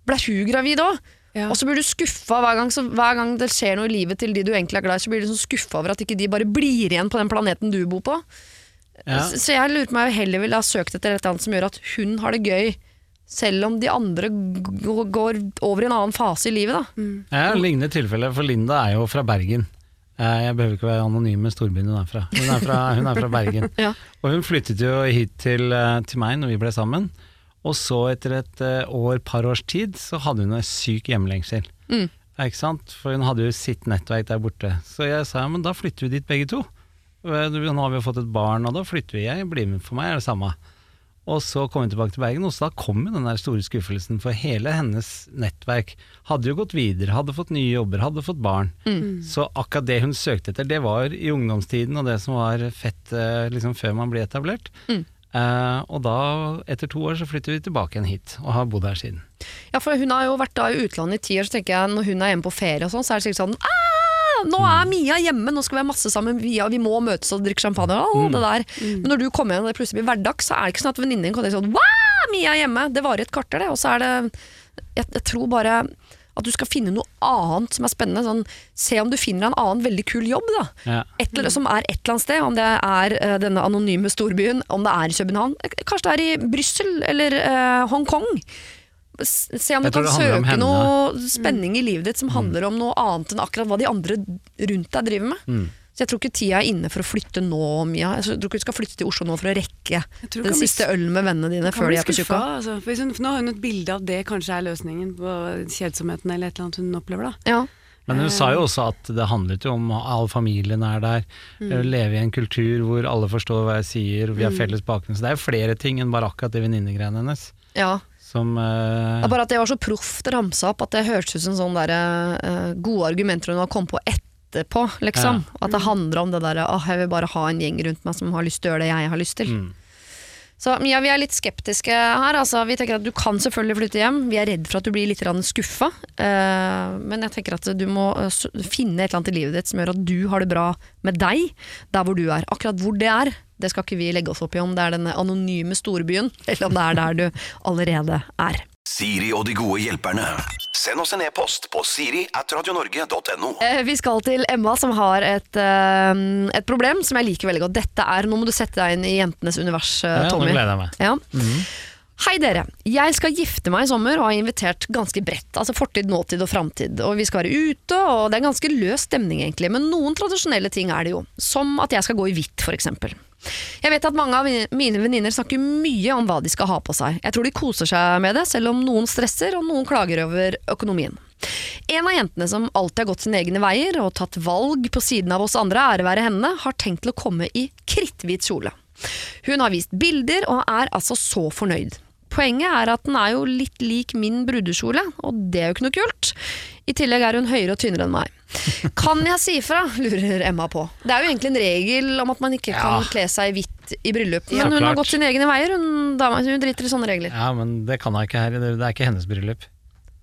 blir hun gravid òg. Ja. Og så blir du skuffa hver hver gang det skjer noe i livet til de du egentlig er glad i, så blir du sånn skuffa over at ikke de bare blir igjen på den planeten du bor på. ja. Så, så jeg lurer på meg heller ville ha søkt etter et eller annet som gjør at hun har det gøy, selv om de andre går over i en annen fase i livet. da. Ja, lignende tilfelle, for Linda er jo fra Bergen. Eh, Jeg behøver ikke være anonym med storbyen hun er fra. Hun er fra, hun er fra Bergen. Ja. Og hun flyttet jo hit til, eh, til meg når vi ble sammen. Og så etter et eh, år, par års tid, så hadde hun en syk hjemlengsel. Mm. Ikke sant? For hun hadde jo sitt nettverk der borte. Så jeg sa ja, men da flytter vi dit begge to. Eh, Nå har vi jo fått et barn, og da flytter vi. Jeg blir med for meg, er det samme. Og så kom hun tilbake til Bergen, og så da kom jo den der store skuffelsen, for hele hennes nettverk hadde jo gått videre, hadde fått nye jobber, hadde fått barn. Så akkurat det hun søkte etter, det var i ungdomstiden, og det som var fett eh, liksom før man ble etablert. Eh, og da, etter to år, så flytter vi tilbake igjen hit, og har bodd her siden. Ja, for hun har jo vært da i utlandet i ti år, så tenker jeg når hun er hjemme på ferie og sånn, så er det sikkert sånn «Ah, nå er Mia hjemme, nå skal vi ha masse sammen, vi, vi må møtes og drikke champagne og alt det der. Men når du kommer igjen og det plutselig blir hverdag, så er det ikke sånn at venninnen din kan si sånn Wow, Mia er hjemme! Det varer et kvarter, det. Og så er det jeg, jeg tror bare at du skal finne noe annet som er spennende. Sånn, se om du finner en annen veldig kul jobb, da. Ja. Et, eller- som er et eller annet sted, om det er uh, denne anonyme storbyen, om det er i København, eh, kanskje det er i Brussel eller uh, Hongkong. Se om du kan søke noe spenning i livet ditt som handler om noe annet enn akkurat hva de andre rundt deg driver med. Mm. Så jeg tror ikke tida er inne for å flytte nå, Mia. Jeg tror ikke du skal flytte til Oslo nå for å rekke Jeg den siste bli ølen med vennene dine før de er på tjukka. Altså. For hun, for nå har hun et bilde av det kanskje er løsningen på kjedsomheten eller et eller annet hun opplever. da. Ja. Men hun sa jo også at det handlet jo om all familien er der, mm. leve i en kultur hvor alle forstår hva jeg sier, vi har felles bakgrunn. Så det er jo flere ting enn bare akkurat de venninnegreiene hennes. ja. Som uh... Bare at det var så proft ramsa opp at det hørtes ut som sånne der, eh, gode argumenter hun har kommet på etterpå. Liksom. At det handler om det derre åh, jeg vil bare ha en gjeng rundt meg som har lyst til å gjøre det jeg har lyst til. Mm. Så ja, vi er litt skeptiske her. Altså, vi tenker at Du kan selvfølgelig flytte hjem. Vi er redd for at du blir litt skuffa. Uh, men jeg tenker at du må eh, finne et eller annet i livet ditt som gjør at du har det bra med deg der hvor du er. Akkurat hvor det er, det skal ikke vi legge oss opp i om det er denne anonyme storbyen, eller om det er der du allerede er. Siri og de gode hjelperne. Send oss en e-post på siri at radionorge.no. Eh, Vi skal til Emma som har et, eh, et problem som jeg liker veldig godt. Dette er, Nå må du sette deg inn i jentenes univers, Tommy. Ja, nå gleder jeg meg. Ja. Hei dere. Jeg skal gifte meg i sommer og har invitert ganske bredt. Altså fortid, nåtid og framtid. Og vi skal være ute, og det er ganske løs stemning egentlig. Men noen tradisjonelle ting er det jo. Som at jeg skal gå i hvitt, f.eks. Jeg vet at mange av mine- venninner snakker mye om hva de skal ha på seg. Jeg tror de koser seg med det, selv om noen stresser og noen klager over økonomien. En av jentene som alltid har gått sine egne veier og tatt valg på siden av oss andre, ære være henne, har tenkt til å komme i kritthvit kjole. Hun har vist bilder og er altså så fornøyd. Poenget er at den er jo litt lik min brudekjole, og det er jo ikke noe kult. I tillegg er hun høyere og tynnere enn meg. Kan jeg si ifra, lurer Emma på. Det er jo egentlig en regel om at man ikke kan Ja. kle seg i hvitt i bryllup, Ja, men hun har gått sine egne veier, hun, dama, hun driter i sånne regler. Ja, men det kan hun ikke her. Det er ikke hennes bryllup.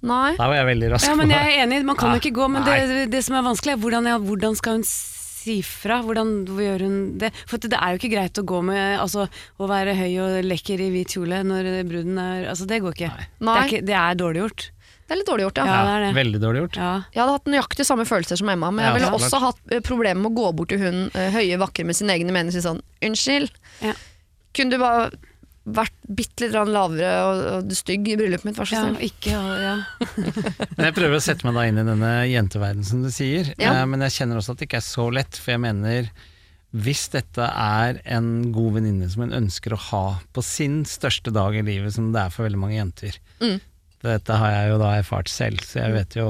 Nei. Der var jeg veldig rask. Ja, men jeg er enig, man kan Ja, jo ikke gå, men det, det som er vanskelig er hvordan, ja, hvordan skal hun si fra? Hvordan hvor gjør hun det? For det er jo ikke greit å gå med, altså å være høy og lekker i hvit kjole når bruden er, altså det går ikke. Nei. Det, er ikke det er dårlig gjort. Det er litt dårlig gjort, ja. Ja, det er det. Veldig dårlig gjort. Ja. Jeg hadde hatt nøyaktig samme følelser som Emma, men jeg Ja, ville så også hatt eh, problemer med å gå bort til hun eh, høye, vakre med sine egne meninger og si sånn Unnskyld, Ja. kunne du bare vært bitte litt grann lavere og, og stygg i bryllupet mitt, vær så Ja, snill? ikke, ja. Men jeg prøver å sette meg da inn i denne jenteverdenen som du sier, Ja. eh, men jeg kjenner også at det ikke er så lett, for jeg mener hvis dette er en god venninne som hun ønsker å ha på sin største dag i livet, som det er for veldig mange jenter Mm. Dette har jeg jo da erfart selv, så jeg vet jo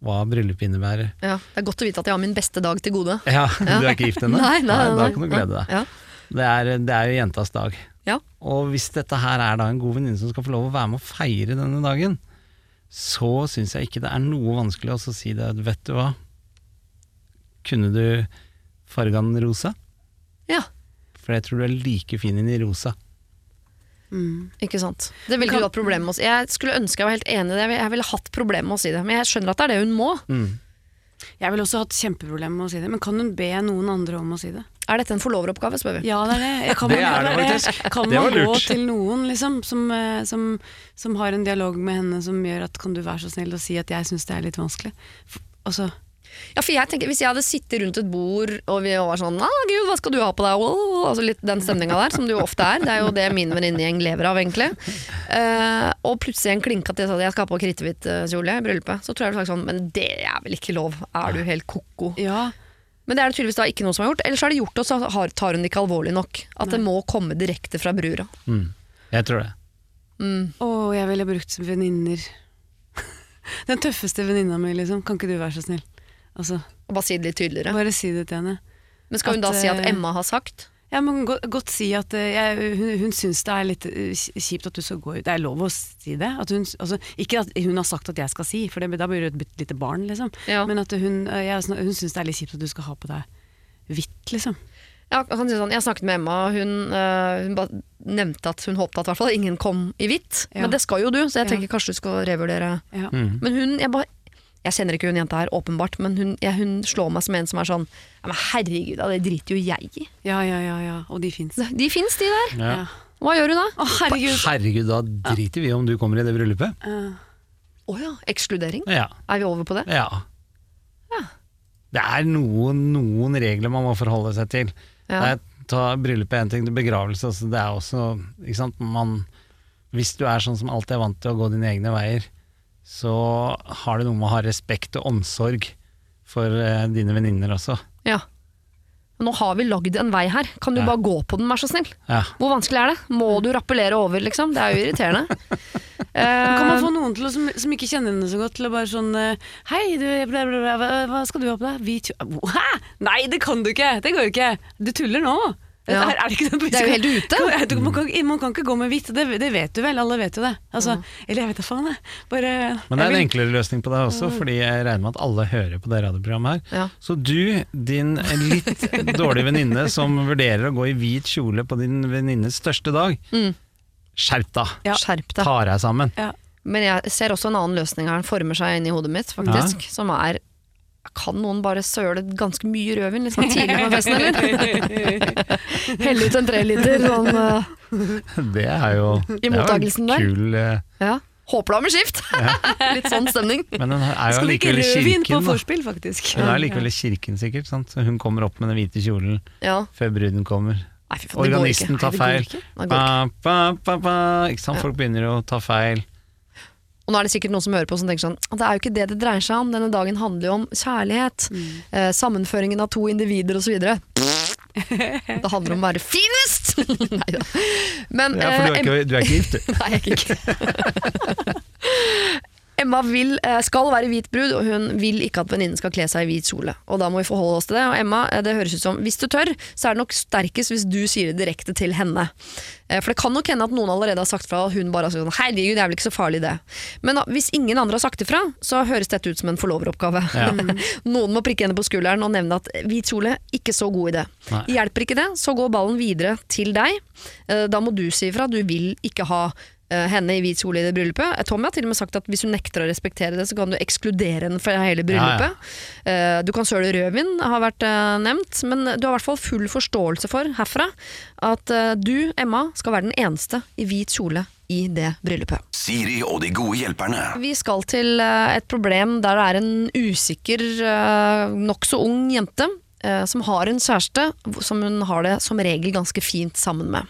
hva bryllup innebærer. Ja, det er godt å vite at jeg har min beste dag til gode. Ja, du er ikke gift ennå? Nei, nei, nei, Da kan du glede deg. Ja. Det er, det er jo jentas dag. Ja. Og hvis dette her er da en god venninne som skal få lov å være med å feire denne dagen, så syns jeg ikke det er noe vanskelig å si det. Vet du hva? Kunne du farga den rosa? ja, For jeg tror du er like fin inn i rosa. Mm. ikke sant. Det ville Kan- du hatt problemer med å si. Jeg skulle ønske jeg var helt enig i det, jeg ville hatt problemer med å si det, men jeg skjønner at det er det hun må. Mm. Jeg ville også hatt kjempeproblemer med å si det, men kan hun be noen andre om å si det? Er dette en forloveroppgave, spør vi. Ja, det er det. Jeg Kan Det man, er det faktisk. Kan man gå til noen liksom, som, eh, som, som har en dialog med henne som gjør at kan du være så snill og si at jeg syns det er litt vanskelig? For, altså, Ja, for jeg tenker, Hvis jeg hadde sittet rundt et bord og vi var sånn ah, 'Gud, hva skal du ha på deg?' Altså litt den stemninga der, som det jo ofte er. Det er jo det min venninnegjeng lever av, egentlig. Uh, og plutselig en klinka til at jeg skal ha på kritthvit eh, kjole i bryllupet. Så tror jeg sånn Men det er vel ikke lov? Er du helt ko-ko? ja, Men det er det tydeligvis da ikke noen som har gjort. Ellers så er det gjort, og så har, tar hun det ikke alvorlig nok. At det må komme direkte fra brura. Mm. Jeg tror det. Mm. oh, jeg ville brukt venninner. Den tøffeste venninna mi, liksom. Kan ikke du være så snill? Altså, Og bare si det litt tydeligere. bare si det til henne. Men skal hun at, da si at eh, Emma har sagt? Ja, men godt, godt si at eh, jeg, hun, hun syns det er litt eh, kjipt at du skal gå ut. Det er lov å si det. At hun, altså, ikke at hun har sagt at jeg skal si, for det, da blir du et bitte lite barn, liksom. Ja. Men at hun, jeg, hun syns det er litt kjipt at du skal ha på deg hvitt, liksom. Ja, jeg, kan si sånn, jeg snakket med Emma, hun, øh, hun bare nevnte at hun håpet at hvert fall ingen kom i hvitt. Ja. Men det skal jo du, så jeg Ja. tenker kanskje du skal revurdere. Ja. Mm. Men hun, jeg bare jeg kjenner ikke hun jenta her, åpenbart, men hun, ja, hun slår meg som en som er sånn ja, men Herregud, det driter jo jeg i. ja, ja, ja, ja. Og de fins. De fins, de der. Ja. Hva gjør hun da? Å, herregud. Herregud, da driter vi i om du kommer i det bryllupet. Å uh. oh, ja, ekskludering? Ja. Er vi over på det? ja. Det er noen, noen regler man må forholde seg til. Ja. Det er, ta bryllupet er en ting, det er begravelse også. Det er også ikke sant? Man, Hvis du er sånn som alltid er vant til å gå dine egne veier, så har det noe med å ha respekt og omsorg for eh, dine venninner også. ja. Nå har vi lagd en vei her, kan du Ja. bare gå på den, vær så snill? Ja. Hvor vanskelig er det? Må du rappellere over, liksom? Det er jo irriterende. kan man Eh, få noen til å, som, som ikke kjenner henne så godt, til å bare sånn eh, Hei, du, bla, bla, bla, hva, hva skal du ha på deg? Hvit kjole Hæ? Nei, det kan du ikke! Det går jo ikke! Du tuller nå! Ja. Er, er det, ikke sånn Det er jo helt ute. Kan, du, man, kan, man kan ikke gå med hvitt, det, det vet du vel, alle vet jo det. Altså, Eller jeg vet da faen, jeg. Bare Men det er en vil- enklere løsning på det også, fordi jeg regner med at alle hører på det radioprogrammet her. Ja. Så du, din litt dårlige venninne som vurderer å gå i hvit kjole på din venninnes største dag, Mm. skjerp deg! Ja. Skjerp deg. Ta deg sammen. ja. Men jeg ser også en annen løsning her, den former seg inn i hodet mitt, faktisk. Som er Kan noen bare søle ganske mye rødvin sånn tidlig på festen, eller? Helle ut en treliter sånn uh, Det er jo I jo der. Kul, uh, Ja. Håper du har med skift! litt sånn stemning. men hun er jo allikevel i rødvin på kirken. Da. vorspiel, faktisk. Hun er likevel i kirken, sikkert. Sant? Så hun kommer opp med den hvite kjolen Ja. før bruden kommer. Nei, faen, det går ikke. Organisten tar Nei, det går feil. ikke. Ba, ba, ba, ba. Ikke sant? Folk begynner å ta feil. Og nå er det sikkert noen som hører på som tenker sånn Det er jo ikke det det dreier seg om. Denne dagen handler jo om kjærlighet. Mm. Eh, sammenføringen av to individer osv. Det handler om å være finest! Neida. Men Ja, for du eh, er ikke, du er ikke gift, du. Nei, jeg er ikke Emma vil, eh, skal være hvit brud, og hun vil ikke at venninnen skal kle seg i hvit kjole. Og da må vi forholde oss til det. Og Emma, eh, det høres ut som hvis du tør, så er det nok sterkest hvis du sier det direkte til henne. Eh, For det kan nok hende at noen allerede har sagt fra, og hun bare har sagt sånn herregud, det er vel ikke så farlig det. Men da, hvis ingen andre har sagt ifra, så høres dette ut som en forloveroppgave. noen må prikke henne på skulderen og nevne at hvit kjole, ikke så god idé. Nei. Hjelper ikke det, så går ballen videre til deg. Da må du si ifra, du vil ikke ha henne i hvit kjole i det bryllupet. Eh, Tommy har til og med sagt at hvis hun nekter å respektere det, så kan du ekskludere henne fra hele bryllupet. Eh, Du kan søle rødvin, har vært eh, nevnt, men du har i hvert fall full forståelse for herfra at eh, du, Emma, skal være den eneste i hvit kjole i det bryllupet. Siri og de gode hjelperne. Vi skal til eh, et problem der det er en usikker, nokså ung jente eh, som har en kjæreste som hun har det som regel ganske fint sammen med.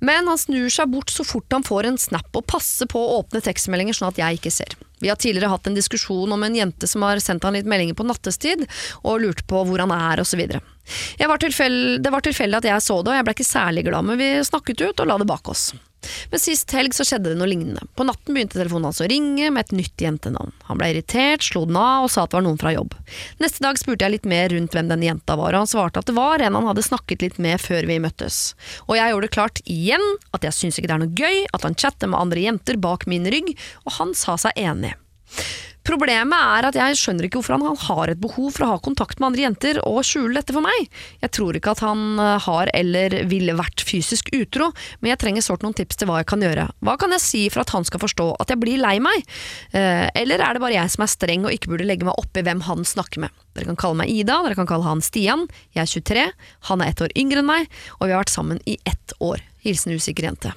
Men han snur seg bort så fort han får en snap og passer på å åpne tekstmeldinger sånn at jeg ikke ser. Vi har tidligere hatt en diskusjon om en jente som har sendt han litt meldinger på nattestid og lurte på hvor han er osv. Det var tilfeldig at jeg så det, og jeg ble ikke særlig glad, men vi snakket ut og la det bak oss. Men sist helg så skjedde det noe lignende. På natten begynte telefonen hans å ringe med et nytt jentenavn. Han ble irritert, slo den av og sa at det var noen fra jobb. Neste dag spurte jeg litt mer rundt hvem den jenta var, og han svarte at det var en han hadde snakket litt med før vi møttes. Og jeg gjorde det klart igjen at jeg syns ikke det er noe gøy at han chatter med andre jenter bak min rygg, og han sa seg enig. Problemet er at jeg skjønner ikke hvorfor han har et behov for å ha kontakt med andre jenter og skjule dette for meg. Jeg tror ikke at han eh, har eller ville vært fysisk utro, men jeg trenger sårt noen tips til hva jeg kan gjøre. Hva kan jeg si for at han skal forstå at jeg blir lei meg? Eh, eller er det bare jeg som er streng og ikke burde legge meg opp i hvem han snakker med? Dere kan kalle meg Ida, dere kan kalle han Stian. Jeg er 23, han er ett år yngre enn meg, og vi har vært sammen i ett år. Hilsen usikker jente.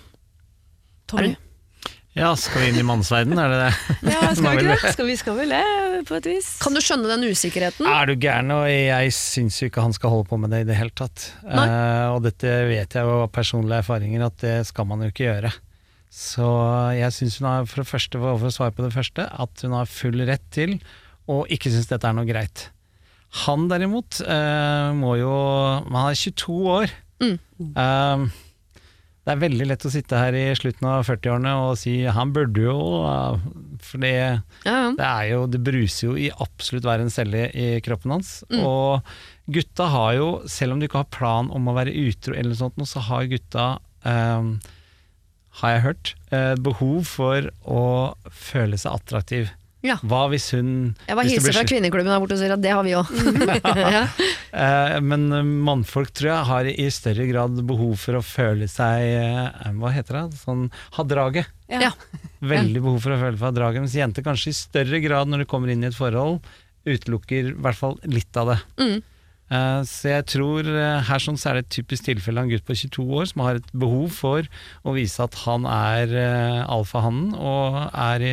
Tommy. Ja, skal vi inn i mannsverden, er det det? Ja, skal vi ikke det? Skal vi skal vel det, på et vis. Kan du skjønne den usikkerheten? Er du gæren, og jeg syns jo ikke han skal holde på med det i det hele tatt. Eh, og dette vet jeg jo av personlige erfaringer at det skal man jo ikke gjøre. Så jeg syns hun har, for det første, for å svare på det første, at hun har full rett til å ikke synes dette er noe greit. Han derimot uh, må jo Han er 22 år. Mm. Eh, det er veldig lett å sitte her i slutten av 40-årene og si han burde jo For det Ja, ja. det, jo, det bruser jo i absolutt hver en celle i kroppen hans. Mm. Og gutta har jo, selv om de ikke har plan om å være utro, eller noe sånt, så har gutta, um, har jeg hørt, eh, behov for å føle seg attraktiv. Ja. Hva hvis hun Jeg bare hilser fra kvinneklubben der borte og sier at det har vi òg. ja. Eh, Men eh, mannfolk tror jeg har i større grad behov for å føle seg eh, Hva heter det? Sånn ha draget. Ja. Veldig behov for å føle seg draget. Mens jenter kanskje i større grad når de kommer inn i et forhold, utelukker i hvert fall litt av det. Mm. Eh, Så jeg tror eh, her sånn så er det et typisk tilfelle av en gutt på 22 år som har et behov for å vise at han er eh, alfahannen og er,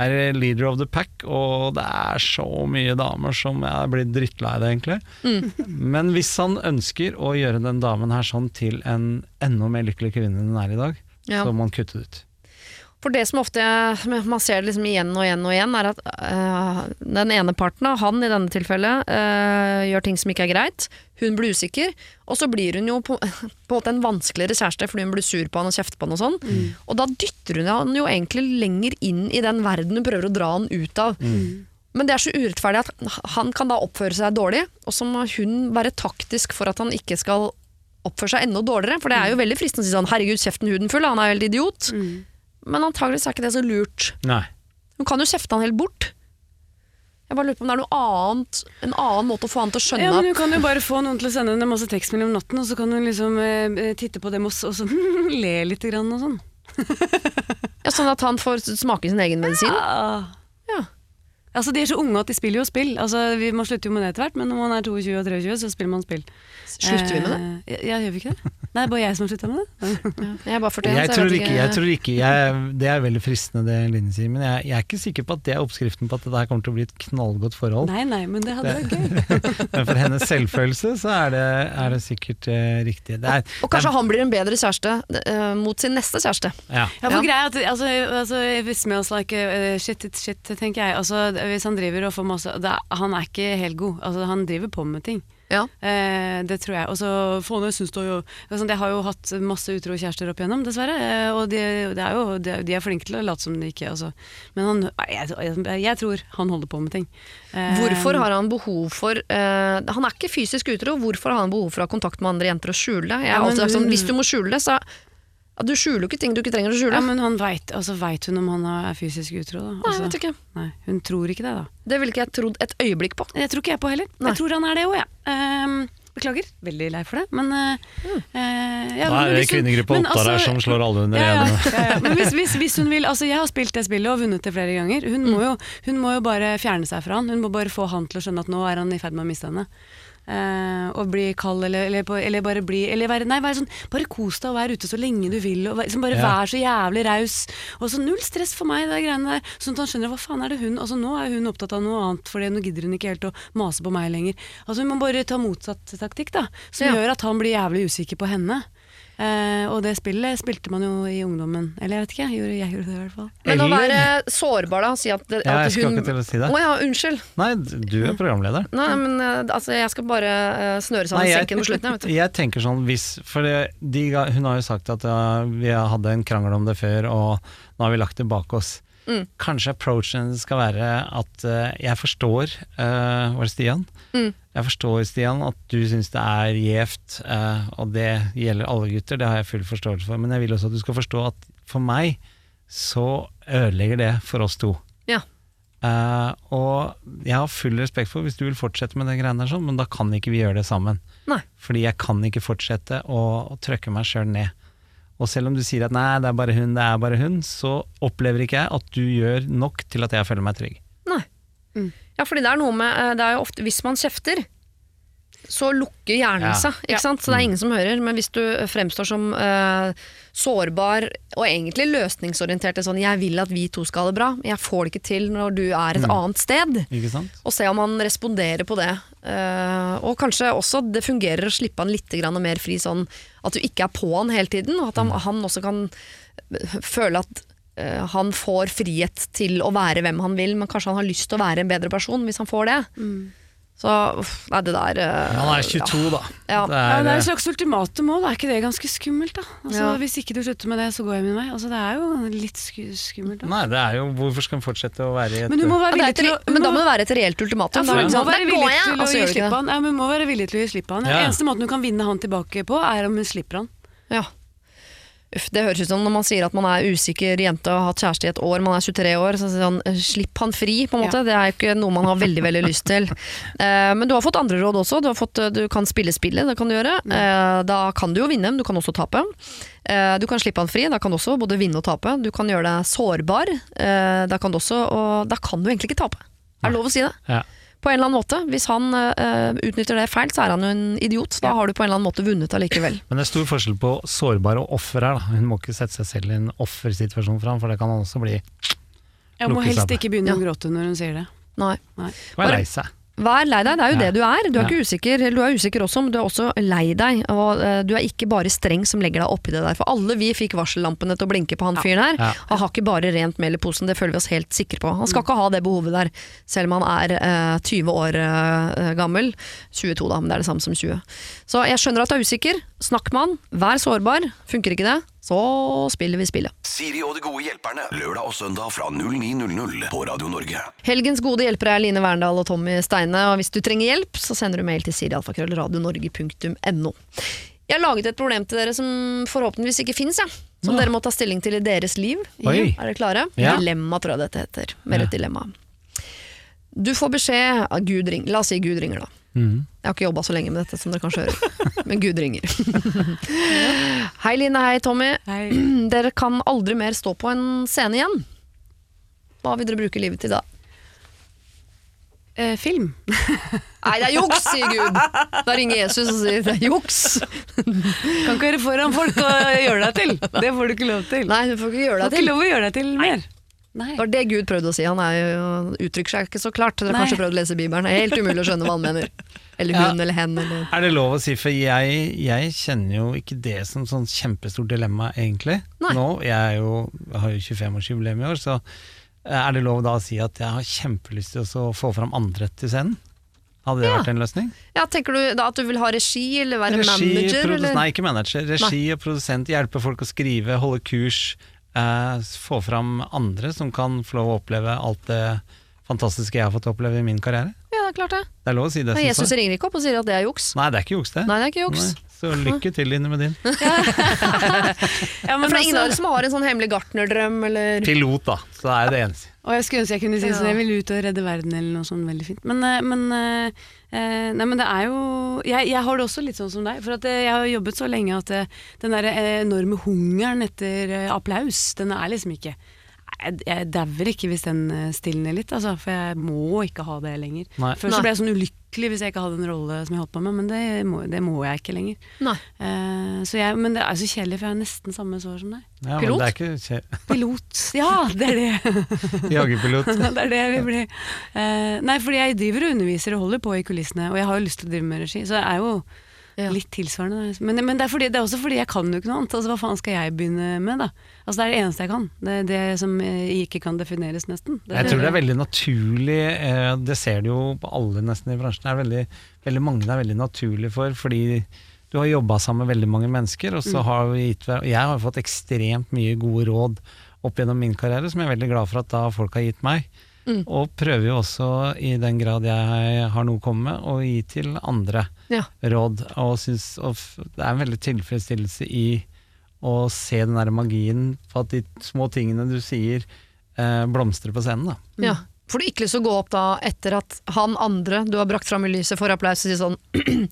er leader of the pack, og det er så mye damer som er blitt drittlei det, egentlig. Mm. Men hvis han ønsker å gjøre den damen her sånn til en enda mer lykkelig kvinne enn hun er i dag, Ja. så må han kutte det ut. For det som ofte man ser liksom igjen og igjen og igjen, er at øh, den ene parten, av han i denne tilfellet, øh, gjør ting som ikke er greit. Hun blir usikker, og så blir hun jo på, på en vanskeligere kjæreste fordi hun blir sur på han og kjefter på han og sånn. Og da dytter hun han jo egentlig lenger inn i den verden hun prøver å dra han ut av. Men det er så urettferdig at han kan da oppføre seg dårlig, og så må hun være taktisk for at han ikke skal oppføre seg enda dårligere. For det er jo veldig fristende å si sånn 'herregud, kjeften huden full', han er jo helt idiot. Men antageligvis er ikke det så lurt. Nei. Hun kan jo kjefte han helt bort. Jeg bare lurer på om det er noe annet, en annen måte å få han til å skjønne Ja, men Hun kan jo bare få noen til å sende henne masse tekstmeldinger om natten, og så kan hun liksom eh, titte på dem og, og så le litt grann og sånn. ja, Sånn at han får smake sin egen medisin. Ja. Ja. Altså, De er så unge at de spiller jo spill. Altså, vi, må slutte jo med det etter hvert, men når man er 22 og 23, så spiller man spill. Slutter vi med det? Eh, ja, ja, gjør vi ikke det? Nei, bare jeg som har slutta med det. Jeg er bare 41, Jeg tror ikke, jeg tror ikke jeg, Det er veldig fristende det Linn sier, men jeg, jeg er ikke sikker på at det er oppskriften på at det der kommer til å bli et knallgodt forhold. Nei, nei, men det hadde vært gøy. Men for hennes selvfølelse så er det, er det sikkert uh, riktig. Det er, Og kanskje han blir en bedre kjæreste uh, mot sin neste kjæreste. ja. Ja, for Ja. greia er at altså, altså, If it smells like uh, shit, it's shit, tenker jeg. Altså, hvis han driver og får masse det, Han er ikke helt god. Altså, han driver på med ting. Ja. Eh, det tror jeg. Og så faen, jeg syns det jo Jeg har jo hatt masse utro kjærester opp igjennom, dessverre. Eh, og de, det er jo, de, er flinke til å late som de ikke altså. Men han, jeg, jeg, tror han holder på med ting. Eh, Hvorfor har han behov for eh, Han er ikke fysisk utro, hvorfor har han behov for å ha kontakt med andre jenter og skjule det? Jeg Ja, har men alltid sagt sånn, Hvis du må skjule det, så ja, Du skjuler jo ikke ting du ikke trenger å skjule. Ja, men han vet, altså, vet hun om han er fysisk utro, da? Nei, Altså, vet du ikke. nei, hun tror ikke det, da. Det ville ikke jeg trodd et øyeblikk på. Det tror ikke jeg på heller. Nei. Jeg tror han er det òg, jeg. Ehm, beklager. Veldig lei for det, men uh, mm. uh, ja, Nei, det er kvinnegruppa men altså, der altså- som slår alle under ja, ja, ja, ja. Men hvis, hvis, hvis hun vil Altså, jeg har spilt det spillet og vunnet det flere ganger. Hun, må jo, hun må jo bare fjerne seg fra han. Hun må bare få han til å skjønne at nå er han i ferd med å miste henne. Eh, og bli kald, eller, eller, eller bare bli Eller være, nei, være sånn Bare kos deg og vær ute så lenge du vil. Og liksom bare Ja. vær så jævlig raus. Og så null stress for meg, det greiene der. Sånn at han skjønner hva faen er det hun Altså Nå er hun opptatt av noe annet, for nå gidder hun ikke helt å mase på meg lenger. Altså Hun må bare ta motsatt taktikk, da. Som Ja. gjør at han blir jævlig usikker på henne. Eh, og det spillet spilte man jo i ungdommen. Eller jeg vet ikke, jeg gjorde, jeg gjorde det i hvert fall. Men å være sårbar, da. Si at, det, Ja, at jeg skal hun ikke til å si det. Å ja, unnskyld. Nei, du er programleder. Nei, men eh, altså, jeg skal bare uh, snøre sammen Nei, jeg, senken på slutten. Jeg, vet du. jeg tenker sånn hvis For det, de, hun har jo sagt at uh, vi hadde en krangel om det før, og nå har vi lagt det bak oss. Mm. Kanskje approachen skal være at uh, jeg forstår uh, Var det Stian? Mm. Jeg forstår, Stian, at du syns det er gjevt, uh, og det gjelder alle gutter, det har jeg full forståelse for, men jeg vil også at du skal forstå at for meg så ødelegger det for oss to. Ja. Uh, og jeg har full respekt for hvis du vil fortsette med det greiene der, sånn, men da kan ikke vi gjøre det sammen. Nei. Fordi jeg kan ikke fortsette å, å trøkke meg sjøl ned. Og selv om du sier at nei, det er bare hun, det er bare hun, så opplever ikke jeg at du gjør nok til at jeg føler meg trygg. Nei. Mm. Ja, fordi det er noe med eh, Det er jo ofte Hvis man kjefter, så lukker hjernen Ja. seg. Ikke Ja. sant? Så det er ingen som hører. Men hvis du fremstår som uh, sårbar og egentlig løsningsorientert sånn 'jeg vil at vi to skal ha det bra', jeg får det ikke til når du er et annet sted. Ikke sant? Og se om han responderer på det. Uh, og kanskje også det fungerer å slippe han litt mer fri, sånn at du ikke er på han hele tiden. Og at han, han også kan eh, føle at eh, han får frihet til å være hvem han vil, men kanskje han har lyst til å være en bedre person hvis han får det. Så uff, nei, det der uh, Han er 22, da. Ja. Det Ja, er, det er eh, et slags ultimatum òg, er ikke det ganske skummelt, da? Altså, Ja. Hvis ikke du slutter med det, så går jeg min vei. Altså, det er jo litt skummelt, da. nei, det er jo Hvorfor skal han fortsette å være i et Men du må Ja, være det til å men da må det være et reelt ultimatum. ja, da for du må være villig går jeg», til og å så gi gjør du ikke slipp det. han. Ja, men må være villig til å gi slipp på han. Ja. Eneste måten du kan vinne han tilbake på, er om hun slipper han. Ja. Uff, det høres ut som når man sier at man er usikker jente og har hatt kjæreste i et år, man er 23 år, så sier han «Eh, slipp han fri, på en måte. Det er jo ikke noe man har veldig veldig lyst til. Eh, men du har fått andre råd også. Du, har fått, eh, du kan spille spillet, det kan du gjøre. Eh, da kan du jo vinne, men du kan også tape. Eh, du kan slippe han fri, da kan du også både vinne og tape. Du kan gjøre deg sårbar, eh, da kan du også, og da kan du egentlig ikke tape. Er det lov å si det? Ja. På en eller annen måte. Hvis han uh, utnytter det feil, så er han jo en idiot. Da har du på en eller annen måte vunnet allikevel. Men det er stor forskjell på sårbar og offer her. Da. Hun må ikke sette seg selv i en offersituasjon for ham, for det kan han også bli. Jeg må helst ikke begynne Ja. å gråte når hun sier det. Nei. Nei. Bare. Vær lei deg, det er jo Ja. det du er. Du er Ja. ikke usikker, du er usikker også, men du er også lei deg. Og uh, du er ikke bare streng som legger deg oppi det der. For alle vi fikk varsellampene til å blinke på han fyren her. Han har ikke bare rent mel i posen, det føler vi oss helt sikre på. Han skal ikke ha det behovet der, selv om han er uh, 20 år uh, gammel. 22 da, men det er det samme som 20. Så jeg skjønner at du er usikker. Snakk med han, vær sårbar. Funker ikke det, så spiller vi spillet. Siri og de gode hjelperne. Lørdag og søndag fra 09.00 på Radio Norge. Helgens gode hjelpere er Line Verndal og Tommy Steine, og hvis du trenger hjelp, så sender du mail til sirialfakrøllradionorge.no. Jeg har laget et problem til dere som forhåpentligvis ikke fins, ja. som Ja. dere må ta stilling til i deres liv. Oi. Er dere klare? Ja. Dilemma, tror jeg dette heter. Mer Ja. et dilemma. Du får beskjed av Gud ring. La oss si Gud ringer, da. Mhm. Jeg har ikke jobba så lenge med dette, som dere kanskje hører. Men Gud ringer. hei Line, hei Tommy. Hei. Dere kan aldri mer stå på en scene igjen. Hva vil dere bruke livet til da? Eh, film. Nei, det er juks, sier Gud. Da ringer Jesus og sier det er juks. Kan ikke være foran folk og gjøre deg til. Det får du ikke lov til. Nei, du får ikke du får ikke lov å gjøre deg til mer. Nei. Det var det Gud prøvde å si. Han er jo, uttrykker seg ikke så klart. Dere har kanskje prøvd å lese Bibelen. Det er helt umulig å skjønne hva han mener. Eller Ja. hun eller hen. Eller. Er det lov å si, for jeg, jeg kjenner jo ikke det som sånn kjempestort dilemma, egentlig. Nei. Nå, jeg, er jo, jeg har jo 25-årsjubileum i år, så Er det lov da å si at jeg har kjempelyst til å få fram andre til scenen? Hadde det Ja. vært en løsning? Ja, tenker du da at du vil ha regi, eller være Regi, manager? Eller? Nei, ikke manager. Regi og produsent, hjelpe folk å skrive, holde kurs. Eh, få fram andre som kan få lov å oppleve alt det fantastiske jeg har fått oppleve i min karriere. Det er klart det. Det er lov å si det. Men jeg Jesus ringer ikke opp og sier at det er juks. Nei, det er ikke juks, det. Nei, det er ikke juks. Nei. Så lykke til, Line, med din. Ja, Men men for det er ingen av altså, dere som har en sånn hemmelig gartnerdrøm, eller Pilot, da. Så det er det eneste. og jeg skulle ønske jeg kunne si sånn, jeg vil ut og redde verden eller noe sånt veldig fint. Men, eh, men, eh, eh, nei, men det er jo jeg, jeg har det også litt sånn som deg. For at jeg har jobbet så lenge at den der enorme hungeren etter applaus, den er liksom ikke jeg, jeg dauer ikke hvis den eh, stilner litt, altså, for jeg må ikke ha det lenger. Nei. Før så ble jeg sånn ulykkelig hvis jeg ikke hadde en rolle som jeg holdt på med, men det må, det må jeg ikke lenger. Nei. Eh, så jeg, men det er så kjedelig, for jeg har nesten samme sår som deg. Ja, men Pilot? det er ikke kje- Pilot. Ja, det er det. jagerpilot. det er det jeg vil bli. Eh, nei, fordi jeg driver og underviser og holder på i kulissene, og jeg har jo lyst til å drive med regi, så det er jo Ja. litt tilsvarende. Men, men det, er fordi, det er også fordi jeg kan jo ikke noe annet. Altså, hva faen skal jeg begynne med, da? Altså, det er det eneste jeg kan. Det er det som eh, ikke kan defineres, nesten. Jeg tror det er veldig naturlig, eh, det ser du jo på alle nesten i bransjen, det er veldig, veldig mange det er veldig naturlig for, fordi du har jobba sammen med veldig mange mennesker, og så har vi gitt hver- Jeg har fått ekstremt mye gode råd opp gjennom min karriere, som jeg er veldig glad for at da folk har gitt meg. Mm. Og prøver jo også, i den grad jeg har noe å komme med, å gi til andre Ja. råd. Og, synes, og det er en veldig tilfredsstillelse i å se den der magien på at de små tingene du sier, eh, blomstrer på scenen. da. Ja. Får du ikke lyst til å gå opp da etter at han andre du har brakt fram i lyset får applaus og si sånn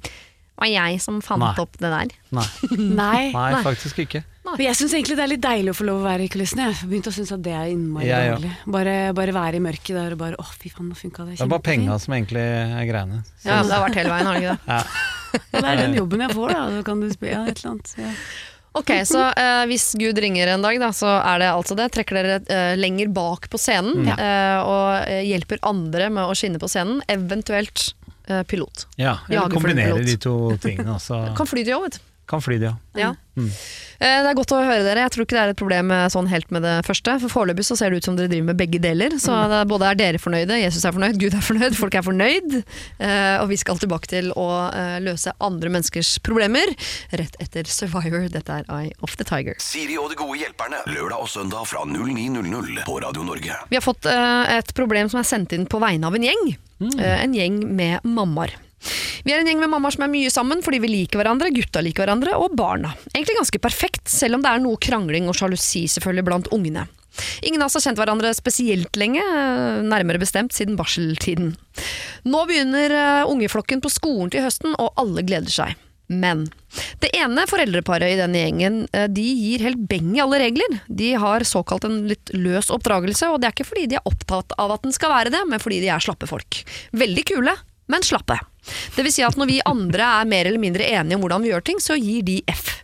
var jeg som fant Nei. opp det der. Nei. nei, Nei. faktisk ikke. Men jeg syns egentlig det er litt deilig å få lov å være i kulissene. Jeg begynte å synes at det er innmari ja, deilig. Bare, bare være i mørket der og bare Å, fy faen, nå funka det Det er bare penga som egentlig er greiene. Så, Ja, det har vært hele veien, har det ikke det? ja. Ja, det er den jobben jeg får, da. Da kan du spille ja, et eller annet. Ja. Ok, så eh, hvis Gud ringer en dag, da, så er det altså det. Trekker dere eh, lenger bak på scenen eh, og eh, hjelper andre med å skinne på scenen, eventuelt eh, pilot. ja, eller kombinere de to tingene. Altså. Kan fly til jobb, vet du. Kan fly det, ja. Ja. Mm. Eh, Det er godt å høre dere. Jeg tror ikke det er et problem eh, sånn helt med det første. For Foreløpig så ser det ut som dere driver med begge deler. Så Mm. det er både er dere fornøyde, Jesus er fornøyd, Gud er fornøyd, folk er fornøyd. Eh, Og vi skal tilbake til å løse andre menneskers problemer rett etter Survivor. Dette er Eye of the Tiger. Siri og de gode hjelperne. Lørdag og søndag fra 09.00 på Radio Norge. Vi har fått et problem som er sendt inn på vegne av en gjeng. Mm. En gjeng med mammaer. Vi er en gjeng med mammaer som er mye sammen fordi vi liker hverandre, gutta liker hverandre, og barna. Egentlig ganske perfekt, selv om det er noe krangling og sjalusi selvfølgelig blant ungene. Ingen av oss har kjent hverandre spesielt lenge, eh, nærmere bestemt siden barseltiden. Nå begynner eh, ungeflokken på skolen til høsten, og alle gleder seg. Men det ene foreldreparet i denne gjengen eh, de gir helt beng i alle regler. De har såkalt en litt løs oppdragelse, og det er ikke fordi de er opptatt av at den skal være det, men fordi de er slappe folk. Veldig kule, men slappe. Det vil si at når vi andre er mer eller mindre enige om hvordan vi gjør ting, så gir de F.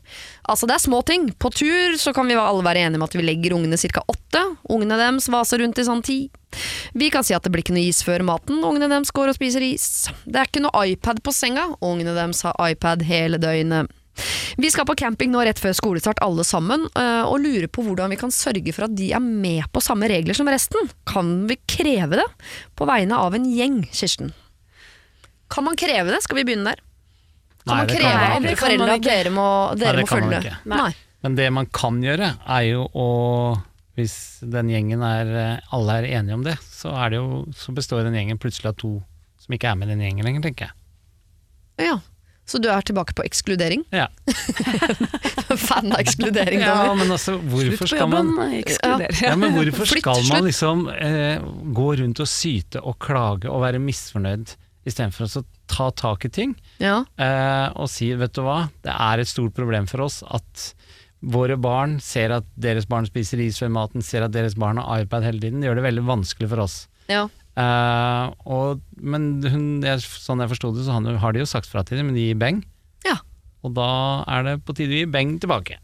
Altså det er små ting. På tur så kan vi alle være enige om at vi legger ungene ca. åtte. Ungene deres vaser rundt i sånn ti. Vi kan si at det blir ikke noe is før maten. Ungene deres går og spiser is. Det er ikke noe iPad på senga. Ungene deres har iPad hele døgnet. Vi skal på camping nå rett før skolestart alle sammen, øh, og lurer på hvordan vi kan sørge for at de er med på samme regler som resten. Kan vi kreve det? På vegne av en gjeng, Kirsten. Kan man kreve det? Skal vi begynne der? Kan Nei, man det kan kreve man av andre foreldre at dere må, dere Nei, det må følge? ikke. Nei. Men det man kan gjøre, er jo å Hvis den gjengen er eh, alle er enige om det, så, er det jo, så består den gjengen plutselig av to som ikke er med i den gjengen lenger, tenker jeg. Ja. Så du er tilbake på ekskludering? Ja, Fan av ekskludering, ja men altså, hvorfor skal man ekskludere. ja, men hvorfor skal man liksom eh, gå rundt og syte og klage og være misfornøyd, istedenfor å ta tak i ting Ja. eh, og si vet du hva, det er et stort problem for oss at våre barn ser at deres barn spiser is før maten, ser at deres barn har iPad hele tiden. Det gjør det veldig vanskelig for oss. ja. Eh, og, men hun, jeg, sånn jeg forsto det, så har de jo sagt fra til dem, men de gir beng. Ja. Og da er det på tide å gi beng tilbake.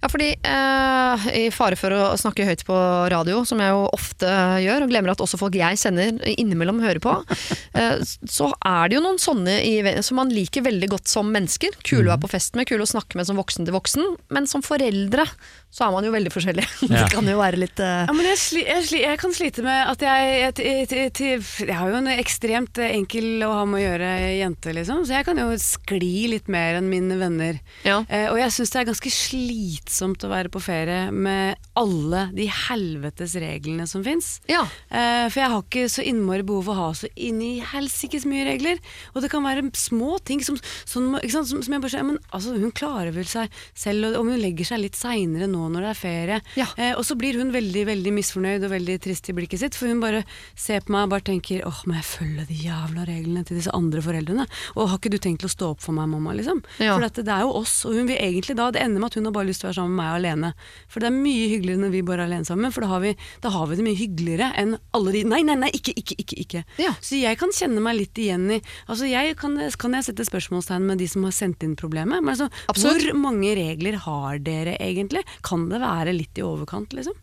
Ja, fordi eh, i fare for å snakke høyt på radio, som jeg jo ofte gjør, og glemmer at også folk jeg sender innimellom hører på, eh, så er det jo noen sånne i, som man liker veldig godt som mennesker. Kule å være på fest med, kule å snakke med som voksen til voksen. Men som foreldre så er man jo veldig forskjellig. Ja. Det kan jo være litt eh, Ja, men jeg, sli, jeg, sli, jeg kan slite med at jeg jeg jeg har jo en ekstremt enkel å ha med å gjøre jente, liksom. Så jeg kan jo skli litt mer enn mine venner. Ja. Eh, og jeg syns det er ganske slitsomt å være på ferie med alle de helvetes reglene som fins. Ja. Eh, for jeg har ikke så innmari behov for å ha så inn i helsikes mye regler. Og det kan være små ting som, som, sant, som, som jeg bare sier Men altså, hun klarer vel seg selv, om hun legger seg litt seinere nå når det er ferie. Ja. Eh, og så blir hun veldig veldig misfornøyd og veldig trist i blikket sitt, for hun bare ser på meg og bare tenker åh, må jeg følge de jævla reglene til disse andre foreldrene? Og har ikke du tenkt å stå opp for meg, mamma, liksom? Ja. For dette, det er jo oss, og hun vil egentlig da, det ender med at hun har bare lyst til å være sammen med meg alene. For det er mye hyggeligere når vi bare er alene sammen, for da har vi, da har vi det mye hyggeligere enn alle de Nei, nei, nei, ikke, ikke, ikke. ikke. Ja. Så jeg kan kjenne meg litt igjen i Altså jeg kan, kan jeg sette spørsmålstegn med de som har sendt inn problemet. Men altså, hvor mange regler har dere egentlig? Kan det være litt i overkant, liksom?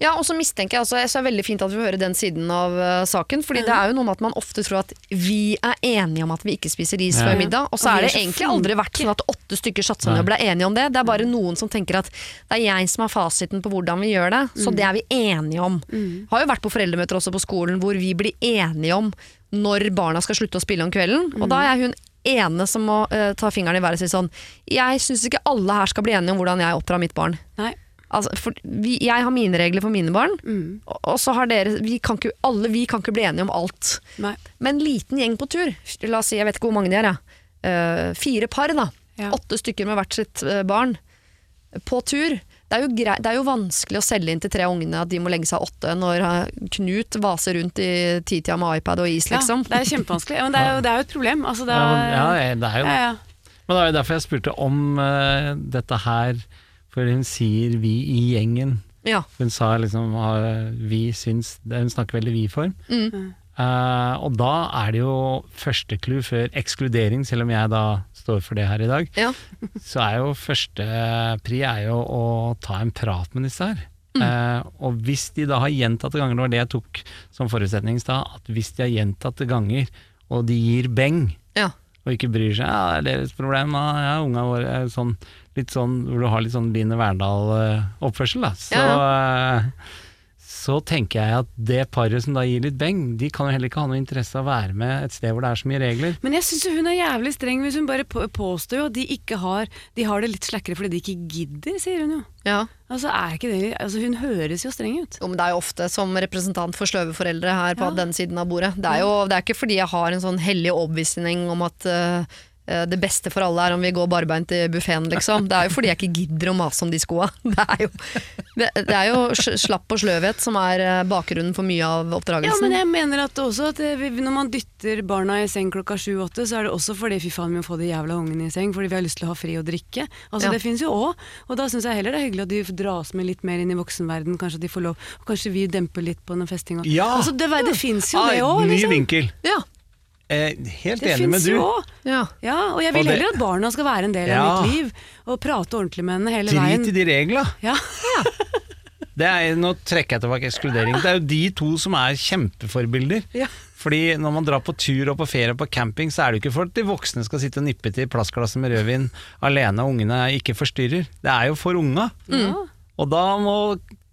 Ja, og så mistenker jeg altså, jeg er det er veldig fint at vi hører den siden av uh, saken, fordi det er jo noe med at man ofte tror at vi er enige om at vi ikke spiser ris Ja. før middag, og så Og er det egentlig aldri vært sånn at åtte stykker satte seg ned og ble enige om det. Det er bare noen som tenker at det er jeg som har fasiten på hvordan vi gjør det, så det er vi enige om. Har jo vært på foreldremøter også på skolen hvor vi blir enige om når barna skal slutte å spille om kvelden, og da er hun ene som må uh, ta fingeren i været og si sånn Jeg syns ikke alle her skal bli enige om hvordan jeg oppdrar mitt barn. Nei. Altså, for vi, jeg har mine regler for mine barn, og, og så har dere vi kan ikke, Alle vi kan ikke bli enige om alt. Nei. Men en liten gjeng på tur, la oss si, jeg vet ikke hvor mange de er, ja. uh, fire par, da. Ja. Åtte stykker med hvert sitt eh, barn. På tur. Det er, jo grei, det er jo vanskelig å selge inn til tre ungene at de må legge seg åtte, når eh, Knut vaser rundt i titida med iPad og is, liksom. Ja, det er kjempevanskelig. Men det er jo, det er jo et problem. Altså, det Ja, er, men, ja, det er jo ja, ja. Men det er jo derfor jeg spurte om uh, dette her, for hun sier 'vi i gjengen'. Ja. Hun sa liksom ah, 'vi syns' Hun snakker veldig vi-form. Mm. Eh, og da er det jo første clou før ekskludering, selv om jeg da står for det her i dag, Ja. så er jo første pri er jo å ta en prat med disse her. Mm. Uh, og hvis de da har gjentatte ganger, det var det jeg tok som forutsetning i stad, at hvis de har gjentatte ganger, og de gir beng, Ja. og ikke bryr seg, ja, det er deres problem, ja, ja unga våre er sånn, litt sånn, hvor du har litt sånn Line Verndal-oppførsel, da. Så, Ja, eh, så tenker jeg at det paret som da gir litt beng, de kan jo heller ikke ha noe interesse av å være med et sted hvor det er så mye regler. Men jeg syns hun er jævlig streng hvis hun bare påstår jo at de ikke har De har det litt slakkere fordi de ikke gidder, sier hun jo. ja. Altså er ikke det Altså Hun høres jo streng ut. Jo, men det er jo ofte som representant for sløve foreldre her på Ja. den siden av bordet. Det er jo det er ikke fordi jeg har en sånn hellig overbevisning om at eh, det beste for alle er om vi går barbeint i buffeen, liksom. Det er jo fordi jeg ikke gidder å mase om de skoa. Det er jo, det, er jo slapp og sløvhet som er eh, bakgrunnen for mye av oppdragelsen. Ja, men jeg mener at også at når man dytter barna i seng klokka sju-åtte, så er det også fordi fy faen vi må få de jævla ungene i seng, fordi vi har lyst til å ha fri og drikke. Altså Ja. Det finnes jo òg, og da syns jeg heller det er hyggelig at de dras med litt mer inn i voksenverden, kanskje at de får lov, og kanskje vi demper litt på den festinga. Ja! Altså, det, det fins jo Ah, det òg, ny liksom. vinkel. Ja, Eh, helt Det enig med du. ja. Ja, og jeg vil Og det- heller at barna skal være en del Ja. av mitt liv, og prate ordentlig med henne hele veien. Drit i de regla. Ja. Det er, nå trekker jeg tilbake ekskludering. Det er jo de to som er kjempeforbilder. Ja. Fordi når man drar på tur og på ferie og på camping, så er det jo ikke for at de voksne skal sitte og nippe til plastglasset med rødvin alene og ungene ikke forstyrrer. Det er jo for unga. Mm. Og da må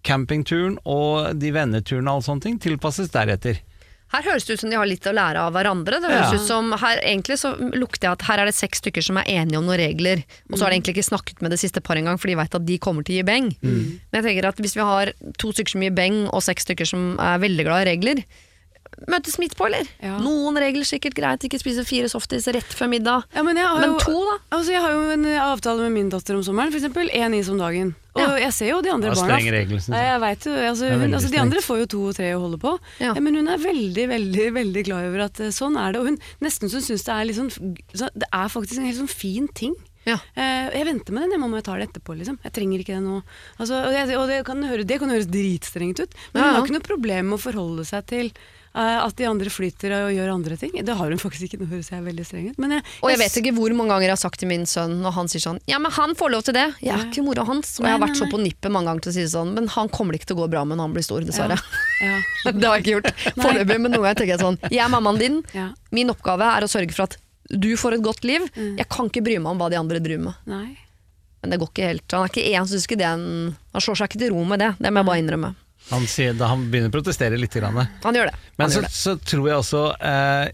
campingturen og de venneturene og alle sånne ting tilpasses deretter. Her høres det ut som de har litt å lære av hverandre. Det høres Ja. ut som, her, egentlig så lukter jeg at her er det seks stykker som er enige om noen regler, og så har de egentlig ikke snakket med det siste par engang, for de vet at de kommer til å gi beng. Men jeg tenker at hvis vi har to stykker som gir beng, og seks stykker som er veldig glad i regler, møtes midt på, eller? Ja. Noen regler sikkert greit, ikke spise fire softis rett før middag. Ja, men jeg har Men jo, to, da? Altså, jeg har jo en avtale med min datter om sommeren, eksempel. Én is om dagen. Og Ja. jeg ser jo de andre Det er barna. regler. Nei, jeg vet jo, altså, hun, altså, de andre får jo to og tre å holde på. Ja. Ja, men hun er veldig, veldig veldig glad over at eh, sånn er det. Og hun nesten så syns det er litt sånn Det er faktisk en helt sånn fin ting. Ja. Uh, jeg venter med den, jeg mamma, jeg tar det etterpå. Liksom. Jeg trenger ikke det nå. Altså, og jeg, og det, kan høre, det kan høres dritstrengt ut, men Ja, hun har ikke noe problem med å forholde seg til Eh, At de andre flyter og gjør andre ting. Det har hun faktisk ikke, nå høres jeg veldig streng ut. Men jeg, Og jeg vet ikke hvor mange ganger jeg har sagt til min sønn når han sier sånn Ja, men han får lov til det! Jeg er ikke mora hans. Og jeg har vært så på nippet mange ganger til å si sånn, men han kommer ikke til å gå bra med når han blir stor, dessverre. Ja. det har jeg ikke gjort foreløpig, men noen ganger tenker jeg sånn Jeg er mammaen din. Ja. Min oppgave er å sørge for at du får et godt liv. Jeg kan ikke bry meg om hva de andre driver med. Nei. Men det går ikke helt. Han er ikke en, synes ikke det er en, han slår seg ikke til ro med det. Det må jeg bare innrømme. Han, sier, han begynner å protestere litt. Grann. Han gjør det. Men gjør så, det. så tror jeg også eh,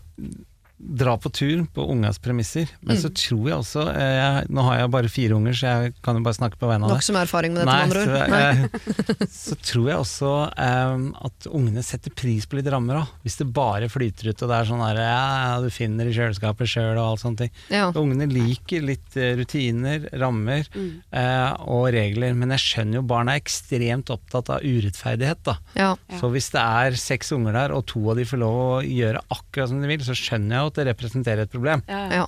Dra på tur på ungas premisser. Men Mm. så tror jeg også eh, jeg, Nå har jeg bare fire unger, så jeg kan jo bare snakke på vegne av Nok som erfaring med dette, med andre ord. Så, eh, så tror jeg også eh, at ungene setter pris på litt rammer. òg. Hvis det bare flyter ut og det er sånn her, ja, du finner i kjøleskapet sjøl og alt sånne ting. Ja. Ungene liker litt eh, rutiner, rammer eh, og regler, men jeg skjønner jo barn er ekstremt opptatt av urettferdighet. da. Ja. Ja. Så hvis det er seks unger der, og to av de får lov å gjøre akkurat som de vil, så skjønner jeg jo at det representerer et problem. Ja. Ja.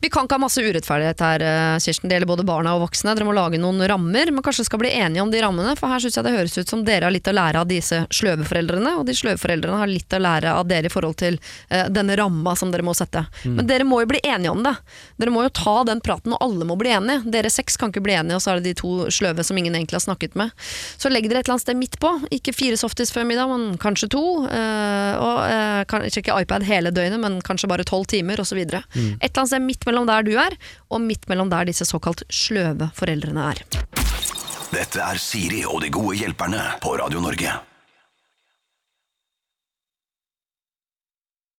Vi kan ikke ha masse urettferdighet her, eh, Kirsten. Det gjelder både barna og voksne. Dere må lage noen rammer, men kanskje skal bli enige om de rammene. For her syns jeg det høres ut som dere har litt å lære av disse sløve foreldrene, og de sløve foreldrene har litt å lære av dere i forhold til uh, denne ramma som dere må sette. Men dere må jo bli enige om det. Dere må jo ta den praten, og alle må bli enige. Dere seks kan ikke bli enige, og så er det de to sløve som ingen egentlig har snakket med. Så legg dere et eller annet sted midt på. Ikke fire softis før middag, men kanskje to. Uh, og uh, kanskje ikke iPad hele døgnet, men kanskje bare tolv timer, osv. Et eller annet sted midt mellom der du er, og midt mellom der disse såkalt sløve foreldrene er. Dette er Siri og de gode hjelperne på Radio Norge.